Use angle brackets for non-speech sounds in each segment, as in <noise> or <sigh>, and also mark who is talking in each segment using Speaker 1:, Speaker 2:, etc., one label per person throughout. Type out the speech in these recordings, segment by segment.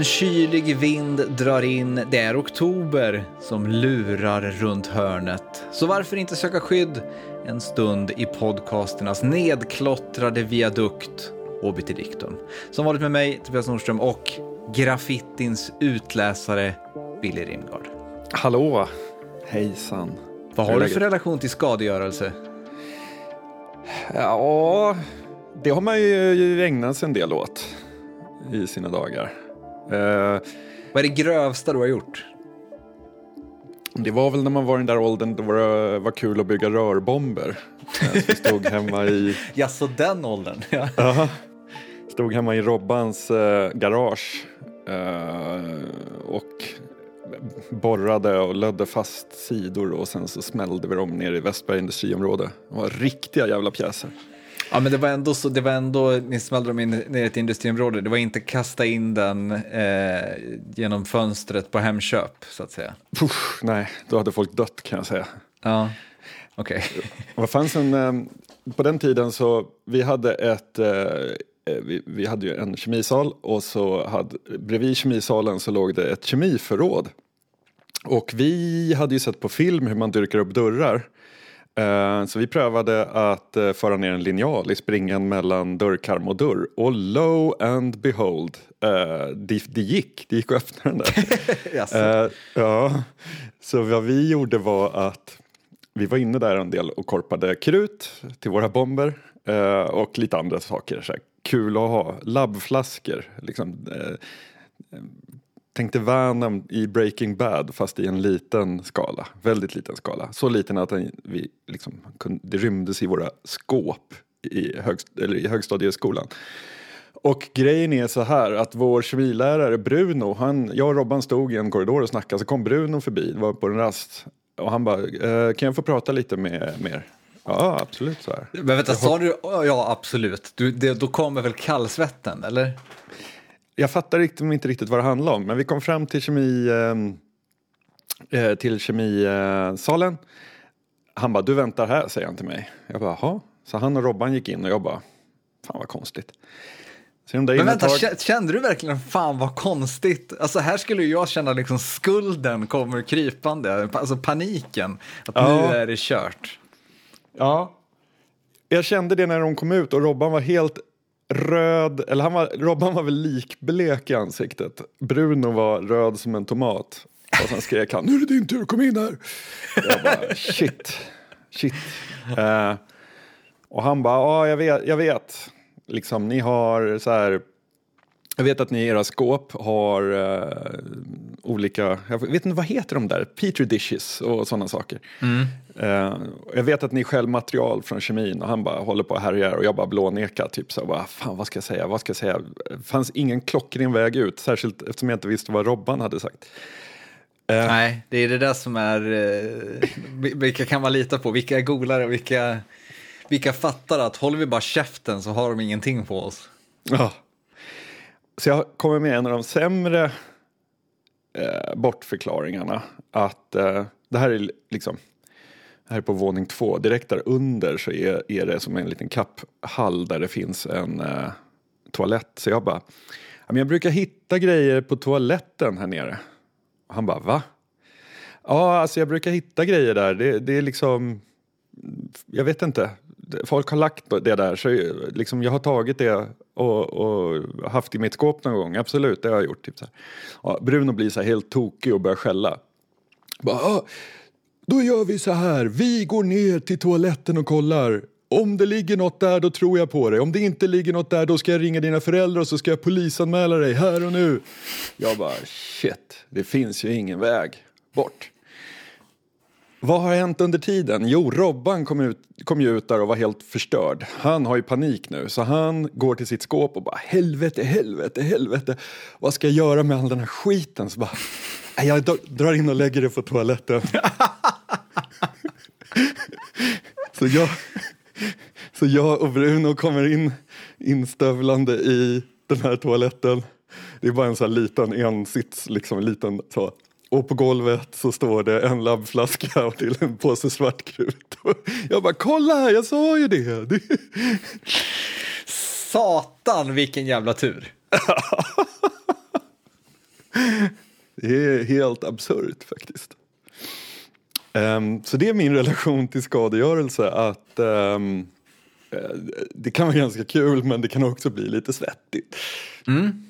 Speaker 1: En kylig vind drar in, det är oktober som lurar runt hörnet. Så varför inte söka skydd en stund i podcasternas nedklottrade viadukt Obitidictum. Som vanligt med mig, Tobias Nordström och graffitins utläsare Billy Rimgard.
Speaker 2: Hallå! Hejsan.
Speaker 1: Vad har du för relation till skadegörelse?
Speaker 2: Ja, det har man ju ägnat sig en del åt i sina dagar.
Speaker 1: Uh, Vad är det grövsta du har gjort?
Speaker 2: Det var väl när man var i den där åldern då det var kul att bygga rörbomber. Vi stod hemma i... <laughs>
Speaker 1: ja, så den åldern?
Speaker 2: Ja. Uh, stod hemma i Robbans uh, garage och borrade och lödde fast sidor och sen så smällde vi dem ner i Västberga industriområde. Det var riktiga jävla pjäser.
Speaker 1: Ja, men det var ändå så, det var ändå, ni smällde dem in ner i ett industriområde, det var inte kasta in den eh, genom fönstret på Hemköp, så att säga.
Speaker 2: Puff, nej, då hade folk dött kan jag säga.
Speaker 1: Ja, okej. <laughs>
Speaker 2: Okay. fanns en, eh, på den tiden så, vi hade ett eh, vi, vi, hade ju en kemisal och så hade, bredvid kemisalen så låg det ett kemiförråd. Och vi hade ju sett på film hur man dyrkar upp dörrar. Eh, så vi prövade att uh, föra ner en linjal i springan mellan dörrkarm och dörr. Och lo and behold, uh, det, det gick. Det gick att öppna den där. <laughs> ja. Så vad vi gjorde var att vi var inne där en del och korpade krut till våra bomber och lite andra saker. Så kul att ha. Labbflaskor. Liksom, tänkte Venom i Breaking Bad fast i en liten skala, väldigt liten skala. Så liten att den, vi liksom, det rymdes i våra skåp i, högst, i högstadieskolan. Och grejen är så här att vår kemilärare Bruno, han, jag och Robban stod i en korridor och snackade så kom Bruno förbi, det var på en rast. Och han bara, eh, kan jag få prata lite med, med er? Ja, absolut så här.
Speaker 1: Men vänta, sa du ja absolut? Du, det, då kommer väl kallsvetten, eller?
Speaker 2: Jag fattar inte riktigt vad det handlar om, men vi kom fram till kemi eh, eh till kemisalen. Han bara, du väntar här, säger han till mig. Jag bara, jaha. Så han och Robban gick in och jag bara, fan vad konstigt.
Speaker 1: Men vänta, tag... kände du verkligen fan vad konstigt? Alltså här skulle jag känna liksom skulden kommer krypande, alltså paniken, att ja. nu är det kört.
Speaker 2: Ja, jag kände det när de kom ut och Robban var helt röd, eller han var, Robban var väl likblek i ansiktet. Bruno var röd som en tomat. Och sen skrek han, nu är det din tur, kom in här. Jag bara, shit, shit. Uh, och han bara, ja jag vet, jag vet. Liksom, ni har så här jag vet att ni i era skåp har uh, olika, jag vet inte vad heter de där, petri dishes och sådana saker. Mm. Uh, jag vet att ni själv material från kemin och han bara håller på och härjar och jag bara blånekar typ så bara, fan vad ska jag säga, vad ska jag säga? Det fanns ingen klockren väg ut, särskilt eftersom jag inte visste vad Robban hade sagt.
Speaker 1: Uh, Nej, det är det där som är, vilka kan man lita på, vilka är golare och vilka, vilka fattar att håller vi bara käften så har de ingenting på oss.
Speaker 2: Ja. Så jag kommer med en av de sämre eh, bortförklaringarna. Att eh, det här är liksom här är på våning två. Direkt där under så är, är det som en liten kapphall där det finns en eh, toalett. Så jag bara, jag brukar hitta grejer på toaletten här nere. Och han bara, va? Ja, alltså jag brukar hitta grejer där. Det, det är liksom, jag vet inte folk har lagt det där så eh, liksom jag har tagit det och, och, haft i mitt skåp någon gång. Absolut, det har jag gjort. Typ så ja, Bruno blir så helt tokig och börjar skälla. Bara, ah, då gör vi så här, vi går ner till toaletten och kollar. Om det ligger något där då tror jag på dig. Om det inte ligger något där då ska jag ringa dina föräldrar och så ska jag polisanmäla dig här och nu. Jag bara shit, det finns ju ingen väg bort. Vad har hänt under tiden? Jo, Robban kom, ut, kom ju ut där och var helt förstörd. Han har ju panik nu, så han går till sitt skåp och bara helvete, helvete, helvete. Vad ska jag göra med all den här skiten? Så bara, jag drar in och lägger det på toaletten. <laughs> så, jag, så jag och Bruno kommer in instövlande i den här toaletten. Det är bara en sån här liten ensits, liksom en liten så och på golvet så står det en labbflaska <laughs> till en påse svartkrut. Jag bara kolla här, jag sa ju det.
Speaker 1: Satan vilken jävla tur. <laughs>
Speaker 2: Det är helt absurt faktiskt. Um, så det är min relation till skadegörelse att um, det kan vara ganska kul men det kan också bli lite svettigt.
Speaker 1: Mm.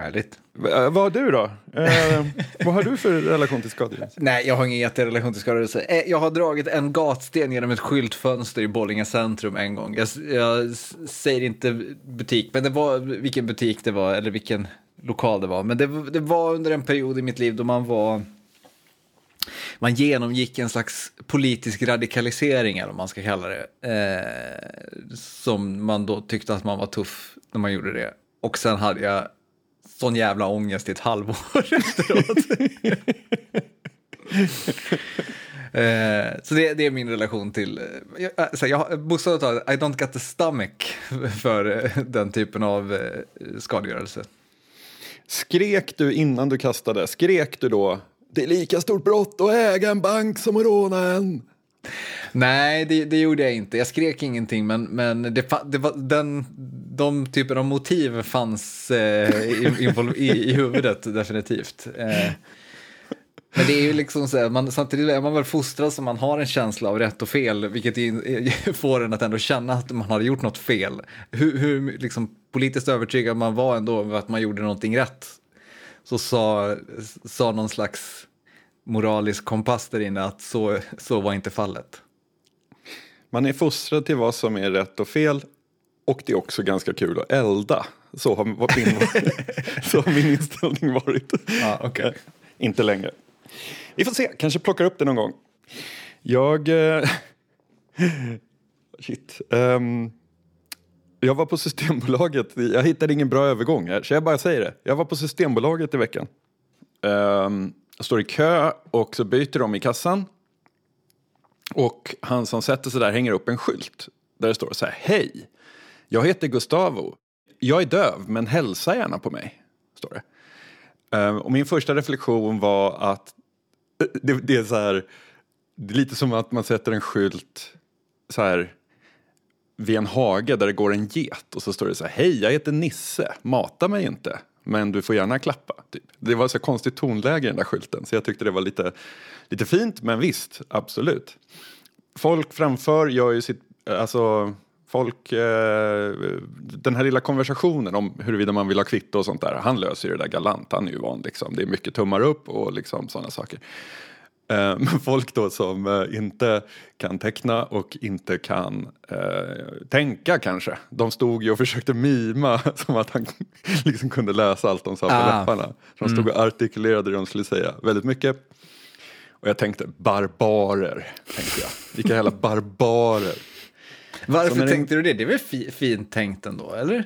Speaker 1: Härligt.
Speaker 2: Uh, vad har du då? Uh, vad har du för relation till skadegörelse? <laughs>
Speaker 1: Nej, jag har ingen jätterelation till skadegörelse. Eh, jag har dragit en gatsten genom ett skyltfönster i Bollinge centrum en gång. Jag, jag säger inte butik, men det var vilken butik det var eller vilken lokal det var. Men det, det var under en period i mitt liv då man var man genomgick en slags politisk radikalisering, eller vad man ska kalla det. Eh, som man då tyckte att man var tuff när man gjorde det. Och sen hade jag sån jävla ångest i ett halvår <laughs> efteråt. eh, så det, det, är min relation till, eh, jag, eh, jag, bokstavligt talat, I don't got the stomach för eh, den typen av skadegörelse.
Speaker 2: Skrek du innan du kastade, skrek du då det är lika stort brott att äga en bank som att råna en.
Speaker 1: Nej, det, det, gjorde jag inte. Jag skrek ingenting, men, men det, det var, den, de typer av motiv fanns eh, i, i, i, huvudet definitivt. Eh, men det är ju liksom så här, man, samtidigt är man väl fostrad så man har en känsla av rätt och fel, vilket <laughs> får en att ändå känna att man har gjort något fel. Hur, hur liksom, politiskt övertygad man var ändå över att man gjorde någonting rätt så sa, sa någon slags moralisk kompass där inne att så, så var inte fallet.
Speaker 2: Man är fostrad till vad som är rätt och fel och det är också ganska kul att elda. Så har min, <laughs> så har min inställning varit.
Speaker 1: Ah, okay.
Speaker 2: inte längre. Vi får se, kanske plockar upp det någon gång. Jag... Eh, <laughs> shit. Um, jag var på Systembolaget, jag hittade ingen bra övergång här, så jag bara säger det. Jag var på Systembolaget i veckan. Um, står i kö och så byter de i kassan. Och han som sätter sig där hänger upp en skylt där det står så här, hej, jag heter Gustavo. Jag är döv, men hälsa gärna på mig. Står det. Ehm, och min första reflektion var att <laughs> det, det är så här, det är lite som att man sätter en skylt så här vid en hage där det går en get och så står det så här, hej jag heter Nisse, mata mig inte, men du får gärna klappa. Typ. Det var så konstigt tonläge i den där skylten så jag tyckte det var lite, lite fint, men visst, absolut. Folk framför gör ju sitt, alltså folk, eh, den här lilla konversationen om huruvida man vill ha kvitto och sånt där, han löser ju det där galant, han är ju van liksom. Det är mycket tummar upp och liksom sådana saker. Eh, men folk då som eh, inte kan teckna och inte kan eh, tänka kanske. De stod ju och försökte mima <laughs> som att han <laughs> liksom kunde läsa allt de sa på ah. läpparna. De stod mm. och artikulerade det de skulle säga väldigt mycket. Och jag tänkte barbarer, tänkte jag. Vilka jävla barbarer.
Speaker 1: Varför tänkte en... du det? Det är väl fi fint tänkt ändå, eller?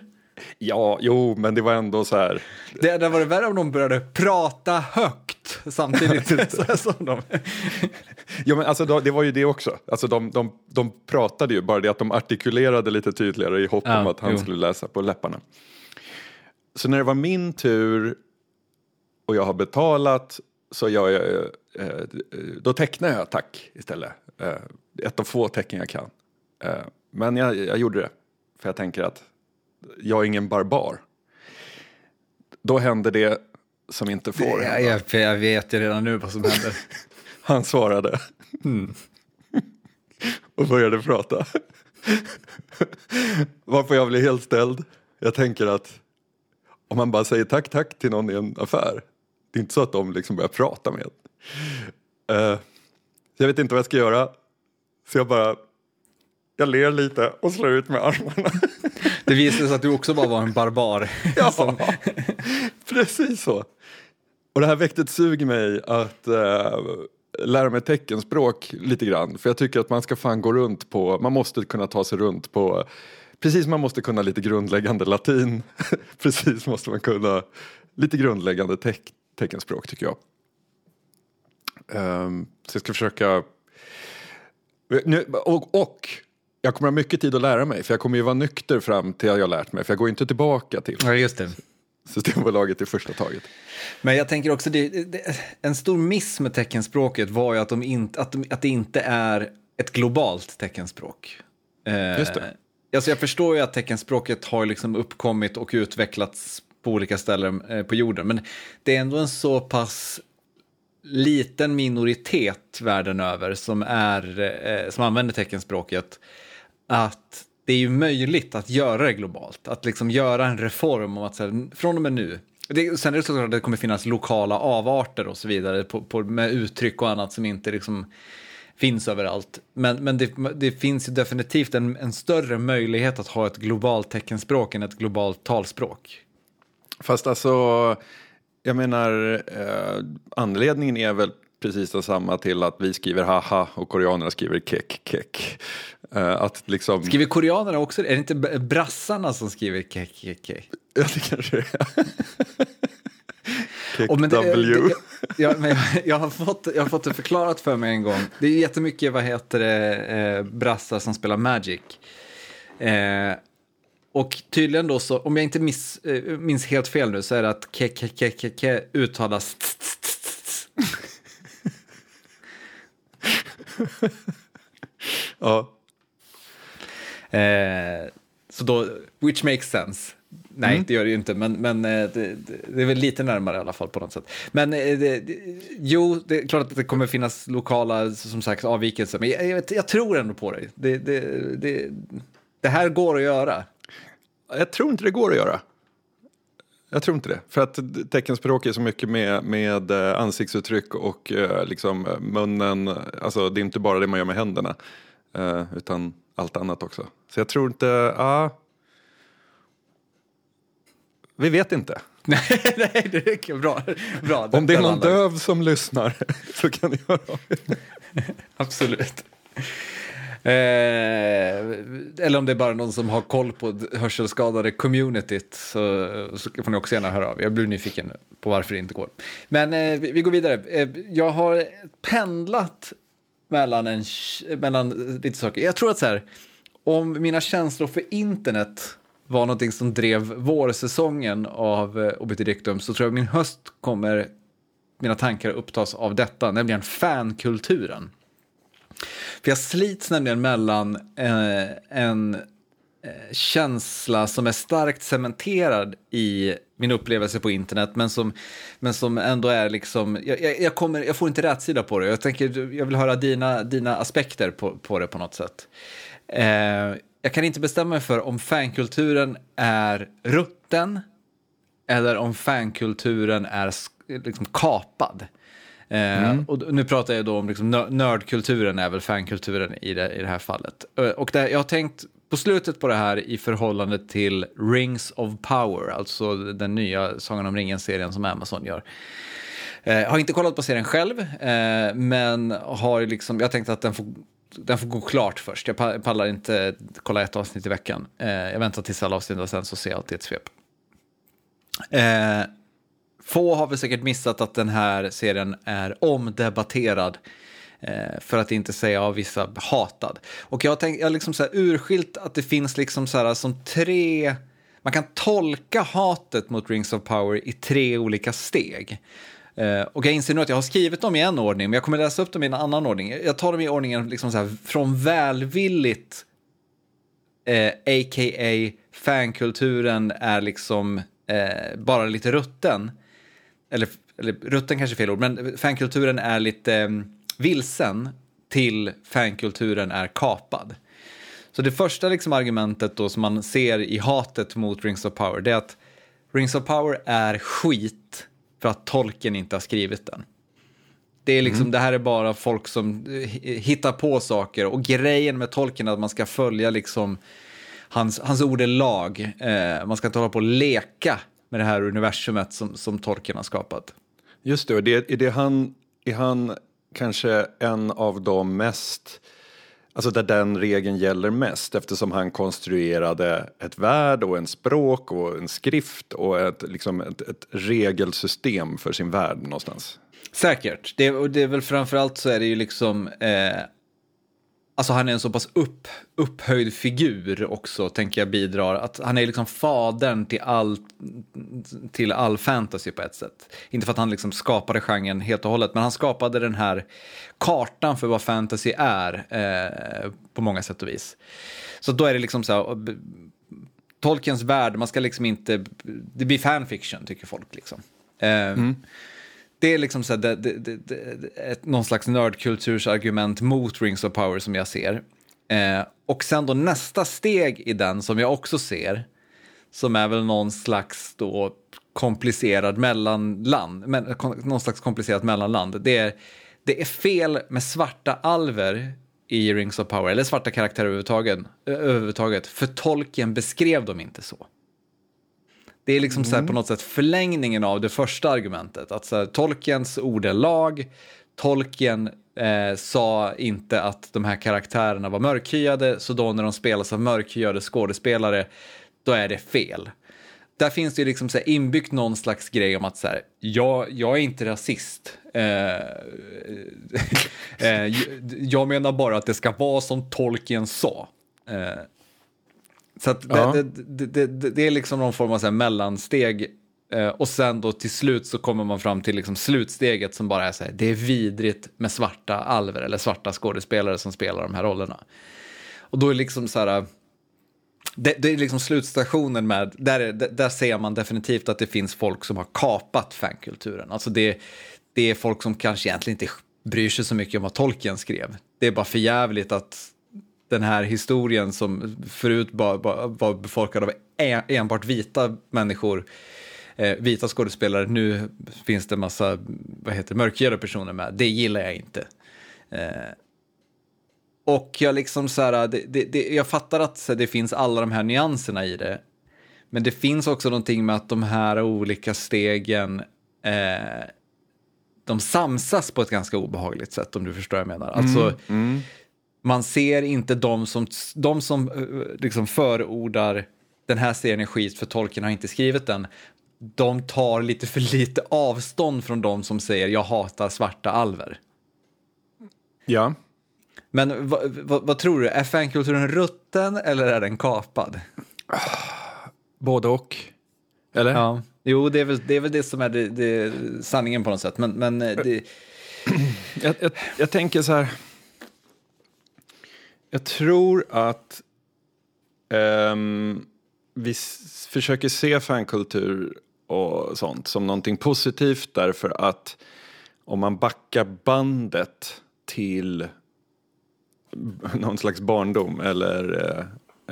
Speaker 2: Ja, jo, men det var ändå så här.
Speaker 1: Det hade varit värre om de började prata högt samtidigt <laughs> som de...
Speaker 2: ja, men alltså, det var ju det också. Alltså, de, de, de pratade ju, bara det att de artikulerade lite tydligare i hopp ja, om att han jo. skulle läsa på läpparna. Så när det var min tur och jag har betalat så gör jag, eh, då tecknar jag tack istället. Eh, ett av få tecken jag kan. Eh, men jag, jag gjorde det, för jag tänker att jag är ingen barbar. Då händer det som inte får
Speaker 1: hända. Jag, jag vet ju redan nu vad som händer. <laughs>
Speaker 2: Han svarade. Mm. <laughs> och började prata. <laughs> Varför jag blev helt ställd. Jag tänker att om man bara säger tack, tack till någon i en affär. Det är inte så att de liksom börjar prata med en. Uh, jag vet inte vad jag ska göra. Så jag bara jag ler lite och slår ut med armarna.
Speaker 1: Det visade sig att du också bara var en barbar. <laughs>
Speaker 2: Ja, som... precis så. Och det här väckte ett sug i mig att äh, lära mig teckenspråk lite grann. För jag tycker att man ska fan gå runt på, man måste kunna ta sig runt på, precis man måste kunna lite grundläggande latin, <laughs> precis måste man kunna lite grundläggande te teckenspråk tycker jag. Um, så jag ska försöka nu, och, och jag kommer ha mycket tid att lära mig för jag kommer ju vara nykter fram till jag har lärt mig för jag går inte tillbaka till
Speaker 1: ja, just det.
Speaker 2: Systembolaget i första taget.
Speaker 1: Men jag tänker också, det, det, en stor miss med teckenspråket var ju att, de inte, att, de, att det inte är ett globalt teckenspråk.
Speaker 2: Eh, just det.
Speaker 1: Alltså jag förstår ju att teckenspråket har liksom uppkommit och utvecklats på olika ställen eh, på jorden. Men det är ändå en så pass liten minoritet världen över som, är, eh, som använder teckenspråket att det är ju möjligt att göra det globalt. Att liksom göra en reform om att så här, från och med nu. Det, sen är det såklart att det kommer finnas lokala avarter och så vidare på, på, med uttryck och annat som inte liksom finns överallt. Men, men det, det finns ju definitivt en, en större möjlighet att ha ett globalt teckenspråk än ett globalt talspråk.
Speaker 2: Fast alltså, jag menar, eh, anledningen är väl precis detsamma till att vi skriver haha och koreanerna skriver kek kek. Eh, att liksom...
Speaker 1: Skriver koreanerna också Är det inte brassarna som skriver kek kek kek? <laughs>
Speaker 2: Ja, det kanske det är.
Speaker 1: Och men det, det, jag, men jag, har fått, jag har fått det förklarat för mig en gång. Det är jättemycket, vad heter det, eh, brassar som spelar Magic. Eh, och tydligen då så, om jag inte miss, eh, minns helt fel nu, så är det att ke, ke, ke, ke, ke uttalas
Speaker 2: ja.
Speaker 1: Eh, så då, which makes sense. Nej, mm. det gör det ju inte, men, men eh, det, det, är väl lite närmare i alla fall på något sätt. Men eh, det, jo, det är klart att det kommer finnas lokala, som sagt, avvikelser, men jag, jag, jag tror ändå på dig. Det, det, det, här går att göra.
Speaker 2: Jag tror inte det går att göra. Jag tror inte det. För att teckenspråk är så mycket med, med eh, ansiktsuttryck och liksom munnen. Alltså det är inte bara det man gör med händerna. Utan allt annat också. Så jag tror inte, ja. Vi vet inte.
Speaker 1: nej, <laughs> nej, det räcker. Bra. bra.
Speaker 2: Om det är någon döv som lyssnar <laughs> så kan ni höra av
Speaker 1: Absolut. Eh, eller om det är bara någon som har koll på hörselskadade communityt så, så får ni också gärna höra av Jag blir nyfiken på varför det inte går. Men eh, vi, vi, går vidare. Eh, jag har pendlat mellan, en, mellan lite saker. Jag tror att så här, om mina känslor för internet var någonting som drev vårsäsongen av eh, Obitidictum så tror jag min höst kommer mina tankar upptas av detta, nämligen fankulturen. För jag slits nämligen mellan eh, en eh, känsla som är starkt cementerad i min upplevelse på internet, men som, men som ändå är liksom, jag, jag, kommer, jag får inte rätsida på det. Jag, tänker, jag vill höra dina, dina aspekter på, på det på något sätt. Eh, jag kan inte bestämma mig för om fankulturen är rutten eller om fankulturen är liksom kapad. Eh, mm. och nu pratar jag då om liksom nördkulturen är väl fankulturen i det, i det här fallet. Eh, och det, jag har tänkt på slutet på det här i förhållande till Rings of Power, alltså den nya Sagan om ringen-serien som Amazon gör. Eh, har inte kollat på serien själv, eh, men har liksom, jag tänkte att den får den får gå klart först. Jag pallar inte kolla ett avsnitt i veckan. Eh, jag väntar tills alla avsnitt och sen så ser jag alltid ett svep. Få har väl säkert missat att den här serien är omdebatterad. Eh, för att inte säga av vissa hatad. Och jag har, tänkt, jag har liksom så här urskilt att det finns liksom så här som tre... Man kan tolka hatet mot Rings of Power i tre olika steg. Eh, och jag inser nu att jag har skrivit dem i en ordning, men jag kommer läsa upp dem i en annan ordning. Jag tar dem i ordningen liksom så här, från välvilligt, eh, a.k.a. fankulturen är liksom eh, bara lite rutten. Eller, eller rutten kanske är fel ord, men fankulturen är lite um, vilsen till fankulturen är kapad. Så det första liksom argumentet då som man ser i hatet mot Rings of Power, det är att Rings of Power är skit för att tolken inte har skrivit den. Det, är liksom, mm. det här är bara folk som hittar på saker och grejen med tolken är att man ska följa liksom hans, hans ord är lag. Eh, man ska inte hålla på och leka med det här universumet som, som tolken har skapat.
Speaker 2: Just det, och det, är, det han, är han kanske en av de mest Alltså där den regeln gäller mest eftersom han konstruerade ett värld och en språk och en skrift och ett, liksom ett, ett regelsystem för sin värld någonstans.
Speaker 1: Säkert. Det, och det är väl framförallt så är det ju liksom eh, Alltså han är en så pass upp, upphöjd figur också, tänker jag bidrar. Att han är liksom fadern till all, till all fantasy på ett sätt. Inte för att han liksom skapade genren helt och hållet, men han skapade den här kartan för vad fantasy är eh, på många sätt och vis. Så då är det liksom så här, Tolkiens värld, man ska liksom inte, det blir fanfiction tycker folk liksom. Eh, mm. Det är liksom så här, det, det, det, ett, någon slags nördkultursargument mot Rings of Power som jag ser. Eh, och sen då nästa steg i den som jag också ser, som är väl någon slags då komplicerad mellanland, men, någon slags komplicerat mellanland. Det är, det är fel med svarta alver i Rings of Power, eller svarta karaktärer överhuvudtaget, överhuvudtaget för Tolkien beskrev dem inte så. Det är liksom mm. så på något sätt förlängningen av det första argumentet. Att så här, Tolkiens ord är lag, Tolkien eh, sa inte att de här karaktärerna var mörkhyade, så då när de spelas av mörkhyade skådespelare, då är det fel. Där finns det ju liksom så här inbyggt någon slags grej om att så här, jag, jag är inte rasist. Eh, <laughs> eh, jag menar bara att det ska vara som Tolkien sa. Eh, så att det, ja. det, det, det, är liksom någon form av så mellansteg eh, och sen då till slut så kommer man fram till liksom slutsteget som bara är så här, det är vidrigt med svarta alver eller svarta skådespelare som spelar de här rollerna. Och då är liksom så här, det, det, är liksom slutstationen med, där, är, där ser man definitivt att det finns folk som har kapat fankulturen. Alltså det, det är folk som kanske egentligen inte bryr sig så mycket om vad Tolkien skrev. Det är bara för jävligt att den här historien som förut bara, bara var befolkad av e, enbart vita människor, eh, vita skådespelare, nu finns det en massa vad heter, mörkhyade personer med. Det gillar jag inte. Eh, och jag liksom så här, det, det, det, jag fattar att det finns alla de här nyanserna i det. Men det finns också någonting med att de här olika stegen eh, de samsas på ett ganska obehagligt sätt om du förstår vad jag menar. Alltså, mm, mm man ser inte de som, de som eh, liksom förordar den här serien är skit för Tolkien har inte skrivit den. De tar lite för lite avstånd från de som säger jag hatar svarta alver.
Speaker 2: Ja.
Speaker 1: Men vad tror du, är fankulturen rutten eller är den kapad?
Speaker 2: Både och. Eller?
Speaker 1: Ja. Jo, det är väl det, är väl det som är det, det, sanningen på något sätt. Men, men eh, det...
Speaker 2: jag, jag, jag tänker så här jag tror att um, vi försöker se fankultur och sånt som någonting positivt därför att om man backar bandet till någon slags barndom eller uh,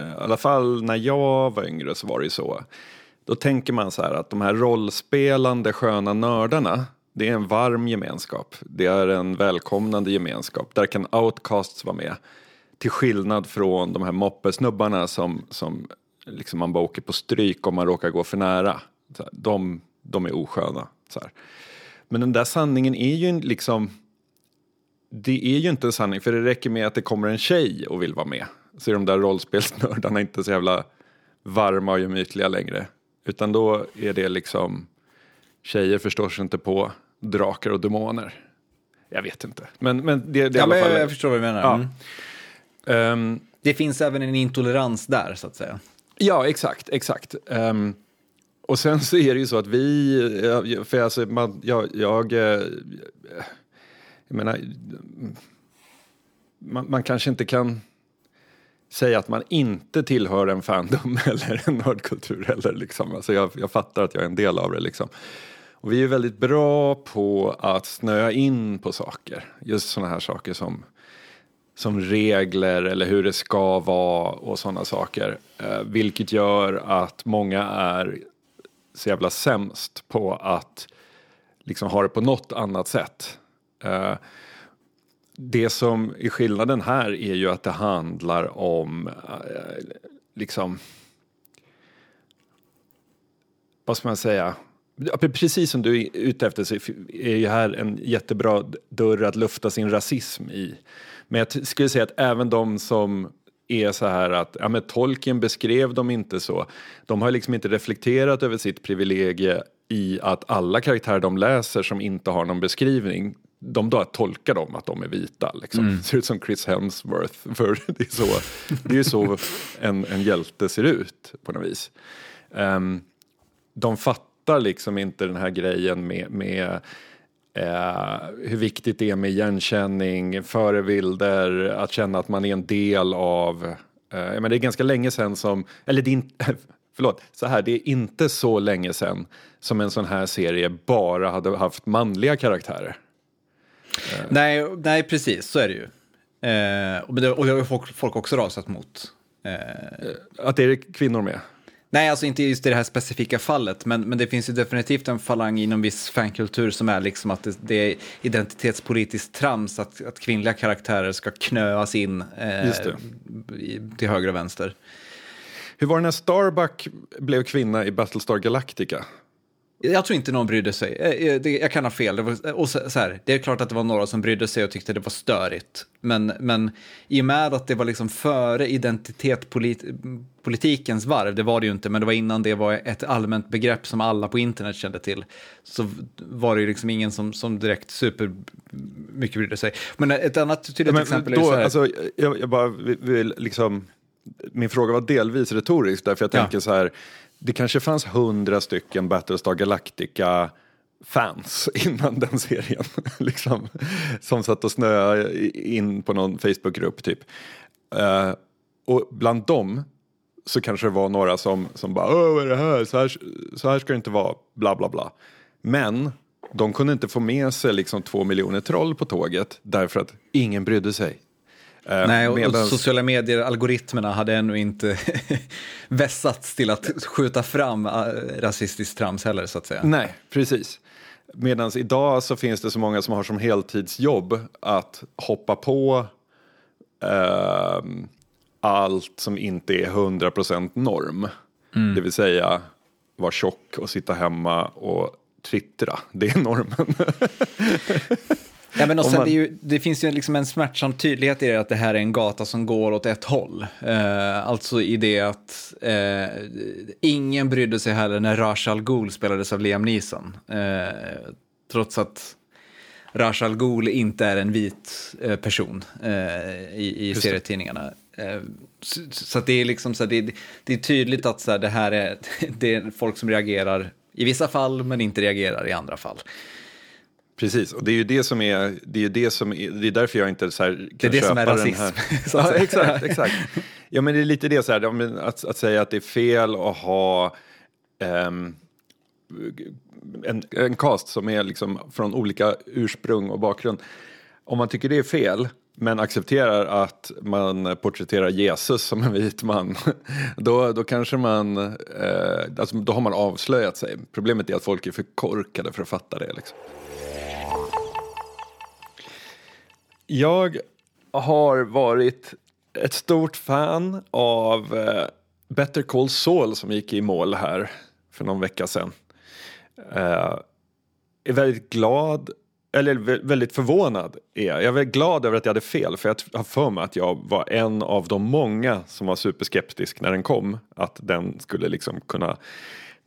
Speaker 2: i alla fall när jag var yngre så var det ju så. Då tänker man så här att de här rollspelande sköna nördarna det är en varm gemenskap. Det är en välkomnande gemenskap. Där kan outcasts vara med. Till skillnad från de här moppesnubbarna som, som liksom man bara åker på stryk om man råkar gå för nära. De, de är osköna. Här. Men den där sanningen är ju liksom det är ju inte en sanning, för det räcker med att det kommer en tjej och vill vara med. Så är de där rollspelsnördarna inte så jävla varma och gemytliga längre. Utan då är det liksom, tjejer förstår sig inte på drakar och demoner. Jag vet inte. Men, men det, det
Speaker 1: ja,
Speaker 2: i alla fall...
Speaker 1: Jag förstår vad du menar. Ja. Mm. Um, det finns även en intolerans där, så att säga.
Speaker 2: Ja, exakt, exakt. Um, och sen så är det ju så att vi, för alltså, man, jag, jag, eh, jag menar, man, man, kanske inte kan säga att man inte tillhör en fandom <laughs> eller en nördkultur heller. Liksom. Alltså jag, jag fattar att jag är en del av det. Liksom. Och vi är väldigt bra på att snöa in på saker. Just sådana här saker som som regler eller hur det ska vara och sådana saker. Eh, vilket gör att många är så jävla sämst på att liksom ha det på något annat sätt. Eh, det som är skillnaden här är ju att det handlar om eh, liksom vad ska man säga? Precis som du är ute efter så är ju här en jättebra dörr att lufta sin rasism i. Men jag skulle säga att även de som är så här att ja, men Tolkien beskrev dem inte så. De har liksom inte reflekterat över sitt privilegie i att alla karaktärer de läser som inte har någon beskrivning de då tolkar dem att de är vita. Liksom. Mm. Ser ut som Chris Hemsworth. <laughs> För det är så, det är så en, en hjälte ser ut på något vis. Um, de fattar liksom inte den här grejen med, med Eh, hur viktigt det är med igenkänning, förebilder, att känna att man är en del av... Eh, men det är ganska länge sedan som... Eller din, <laughs> förlåt, så här, det är inte så länge sedan som en sån här serie bara hade haft manliga karaktärer.
Speaker 1: Nej, nej, precis, så är det ju. Eh, och det det har folk, folk också rasat mot. Eh,
Speaker 2: Att det är kvinnor med.
Speaker 1: Nej, alltså inte just i det här specifika fallet, men, men det finns ju definitivt en falang inom viss fankultur som är liksom att det, det är identitetspolitiskt trams att, att kvinnliga karaktärer ska knöas in eh, till höger och vänster.
Speaker 2: Hur var det när Starbuck blev kvinna i Battlestar Galactica?
Speaker 1: Jag tror inte någon brydde sig. Eh, eh, Jag kan ha fel. Det, var, och så, så här, det är klart att det var några som brydde sig och tyckte det var störigt. Men, men i och med att det var liksom före identitetspolitikens varv, det var det ju inte, men det var innan det var ett allmänt begrepp som alla på internet kände till, så var det ju liksom ingen som, som direkt super mycket brydde sig. Men ett annat tydligt
Speaker 2: Men
Speaker 1: exempel är
Speaker 2: då,
Speaker 1: så här,
Speaker 2: alltså, jag, jag bara vill, liksom, min fråga var delvis retorisk därför jag
Speaker 1: Ja.
Speaker 2: tänker så här, det kanske fanns hundra stycken Battlestar Galactica fans <laughs> innan den serien. <laughs> liksom, som satt och snöade in på någon Facebookgrupp typ. Uh, och bland dem så kanske det var några som, som bara Åh, vad är det här? Så, här? så här ska det inte vara, bla bla bla. Men de kunde inte få med sig liksom två miljoner troll på tåget därför att ingen brydde sig. Eh,
Speaker 1: Nej, och, och sociala medier-algoritmerna hade ännu inte <laughs> vässats till att skjuta fram äh, rasistiskt trams heller, så att säga.
Speaker 2: Nej, precis. Medan idag så finns det så många som har som heltidsjobb att hoppa på ehm, allt som inte är 100% norm. Det vill säga vara tjock och sitta hemma och twittra. Det är normen. <laughs>
Speaker 1: Ja, men och sen
Speaker 2: man-
Speaker 1: det, ju, det finns ju liksom en smärtsam tydlighet i det att det här är en gata som går åt ett håll. Eh, alltså i det att eh, ingen brydde sig heller när Ra's al Ghul spelades av Liam Neeson. Eh, trots att Ra's al Ghul inte är en vit eh, person eh, i, i
Speaker 2: Just
Speaker 1: serietidningarna. Eh, så, så det är liksom så här, det, det är tydligt att så här, det här är, <laughs> det är folk som reagerar i vissa fall men inte reagerar i andra fall.
Speaker 2: Precis, och det är ju det som är, det är, ju det som är, det är därför jag inte så här, kan
Speaker 1: Det är det som är rasism, <laughs>
Speaker 2: Ja, exakt, exakt. Ja, men det är lite det så här, att, att säga att det är fel att ha ehm, en, en cast som är liksom från olika ursprung och bakgrund. Om man tycker det är fel, men accepterar att man porträtterar Jesus som en vit man, <laughs> då, då kanske man, eh, alltså, då har man avslöjat sig. Problemet är att folk är för korkade för att fatta det. Liksom. Jag har varit ett stort fan av eh, Better Call Saul som gick i mål här för någon vecka sedan. Eh, är väldigt glad, eller väldigt förvånad är jag. Jag är väldigt glad över att jag hade fel för jag har för mig att jag var en av de många som var superskeptisk när den kom. Att den skulle liksom kunna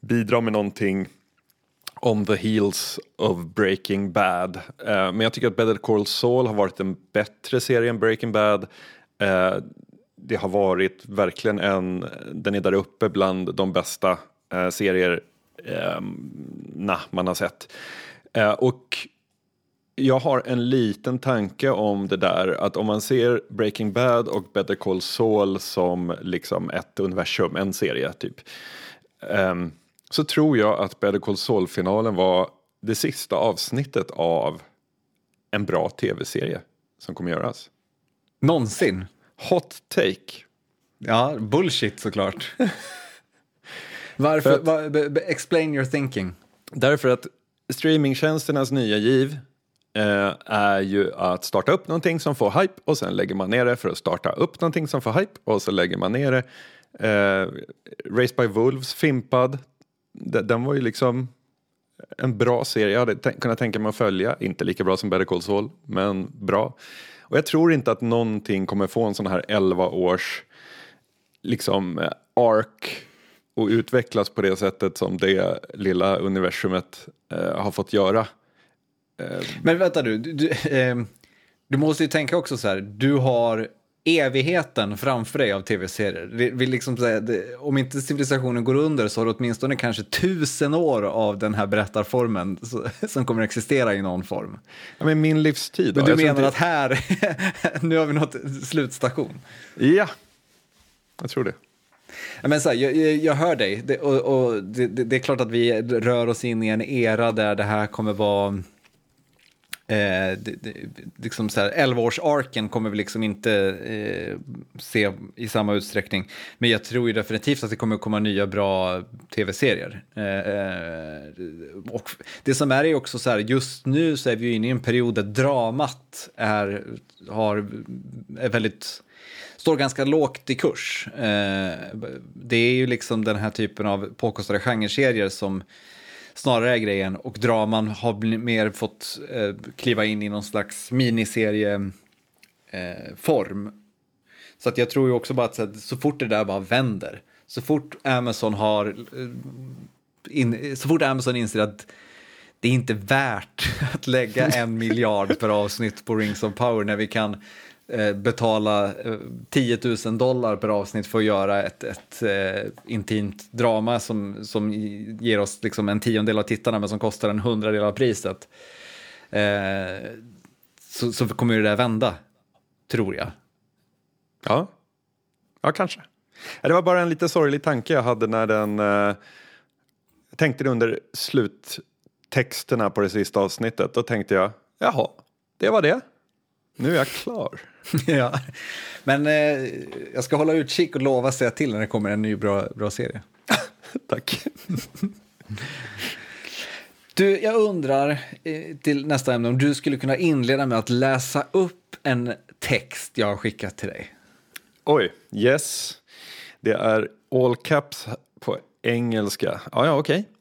Speaker 2: bidra med någonting on the heels of Breaking Bad. Uh, men jag tycker att Better Call Saul har varit en bättre serie än Breaking Bad. Uh, det har varit verkligen en, den är där uppe bland de bästa uh, serier eh, na, man har sett. Och jag har en liten tanke om det där att om man ser Breaking Bad och Better Call Saul som liksom ett universum, en serie typ. Um, så tror jag att Better Call Saul-finalen var det sista avsnittet av en bra tv-serie som kommer göras.
Speaker 1: Någonsin.
Speaker 2: Hot take.
Speaker 1: Ja, bullshit såklart. <laughs> Varför?
Speaker 2: För att-
Speaker 1: va, be, be, explain your thinking.
Speaker 2: Därför att streamingtjänsternas nya giv eh, är ju att starta upp någonting som får hype och sen lägger man ner det för att starta upp någonting som får hype och så lägger man ner det. Eh, Race by Wolves, Fimpad, den var ju liksom en bra serie. Jag hade kunnat tänka mig att följa, inte lika bra som Better Call Saul, men bra. Och jag tror inte att någonting kommer få en sån här 11 års liksom eh, ark och utvecklas på det sättet som det lilla universumet eh, har fått göra.
Speaker 1: Eh, men vänta du, du, du, du måste ju tänka också så här, du har evigheten framför dig av tv-serier. Vi, vi liksom det, om inte civilisationen går under så har du åtminstone kanske tusen år av den här berättarformen <laughs> som kommer att existera i någon form.
Speaker 2: Ja, men min livstid.
Speaker 1: Men
Speaker 2: då.
Speaker 1: du
Speaker 2: Jag tror
Speaker 1: menar
Speaker 2: inte-
Speaker 1: att här, <laughs> nu har vi nått slutstation?
Speaker 2: Ja, jag tror det.
Speaker 1: Men så här, jag, jag, hör dig det, och, och det, det, är klart att vi rör oss in i en era där det här kommer vara Eh, det, det, liksom så här, 11-års-arken kommer vi liksom inte eh, se i samma utsträckning. Men jag tror ju definitivt att det kommer komma nya bra tv-serier. Eh, eh, och det som är är också så här, just nu så är vi ju inne i en period där dramat är, har, är väldigt står ganska lågt i kurs. Eh, det är ju liksom den här typen av påkostade genreserier som snarare är grejen och draman har mer fått eh, kliva in i någon slags miniserieform. Eh, så att jag tror ju också bara att så, att, så fort det där bara vänder, så fort Amazon har eh, in, så fort Amazon inser att det är inte värt <laughs> att lägga en miljard per avsnitt på Rings of Power när vi kan Eh, betala eh, 10 000 dollar per avsnitt för att göra ett, ett eh, intimt drama som, som ger oss liksom en tiondel av tittarna men som kostar en hundradel av priset. Eh, så, så kommer det där vända, tror jag.
Speaker 2: Ja, ja kanske. Det var bara en lite sorglig tanke jag hade när den... Eh, jag tänkte det under sluttexterna på det sista avsnittet. Då tänkte jag, jaha, det var det. Nu är jag klar. <laughs>
Speaker 1: ja, men eh, jag ska hålla utkik och lova säga till när det kommer en ny bra, bra serie. <laughs>
Speaker 2: Tack. <laughs>
Speaker 1: du, jag undrar eh, till nästa ämne om du skulle kunna inleda med att läsa upp en text jag har skickat till dig.
Speaker 2: Oj, yes. Det är all caps på engelska. Ja, ja, okej. Okay.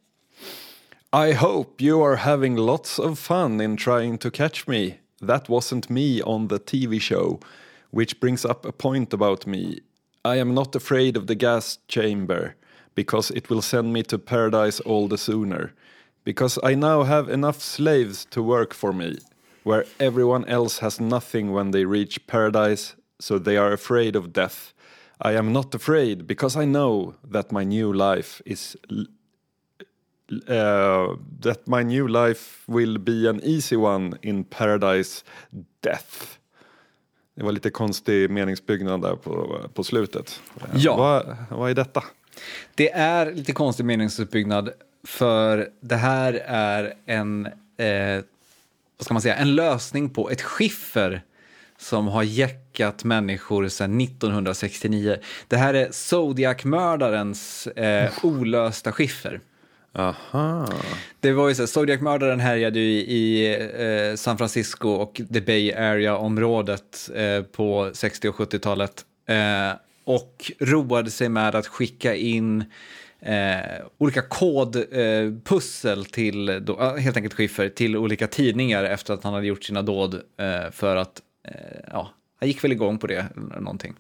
Speaker 2: I hope you are having lots of fun in trying to catch me. That wasn't me on the TV show, which brings up a point about me. I am not afraid of the gas chamber, because it will send me to paradise all the sooner. Because I now have enough slaves to work for me, where everyone else has nothing when they reach paradise, so they are afraid of death. I am not afraid, because I know that my new life is uh, that my new life will be an easy one in paradise death. Det var lite konstig meningsbyggnad där på, på slutet.
Speaker 1: Ja.
Speaker 2: Vad, vad är detta?
Speaker 1: Det är lite konstig meningsuppbyggnad för det här är en, eh, vad ska man säga, en lösning på ett skiffer som har jäckat människor sedan 1969. Det här är Zodiac-mördarens eh, olösta skiffer.
Speaker 2: Aha.
Speaker 1: Det var ju så, Zodiac-mördaren härjade ju i eh, San Francisco och the Bay Area-området eh, på 60 och 70-talet. Eh, och roade sig med att skicka in eh, olika kodpussel eh, till, då, helt enkelt skiffer, till olika tidningar efter att han hade gjort sina dåd eh, för att, eh, ja, han gick väl igång på det, någonting.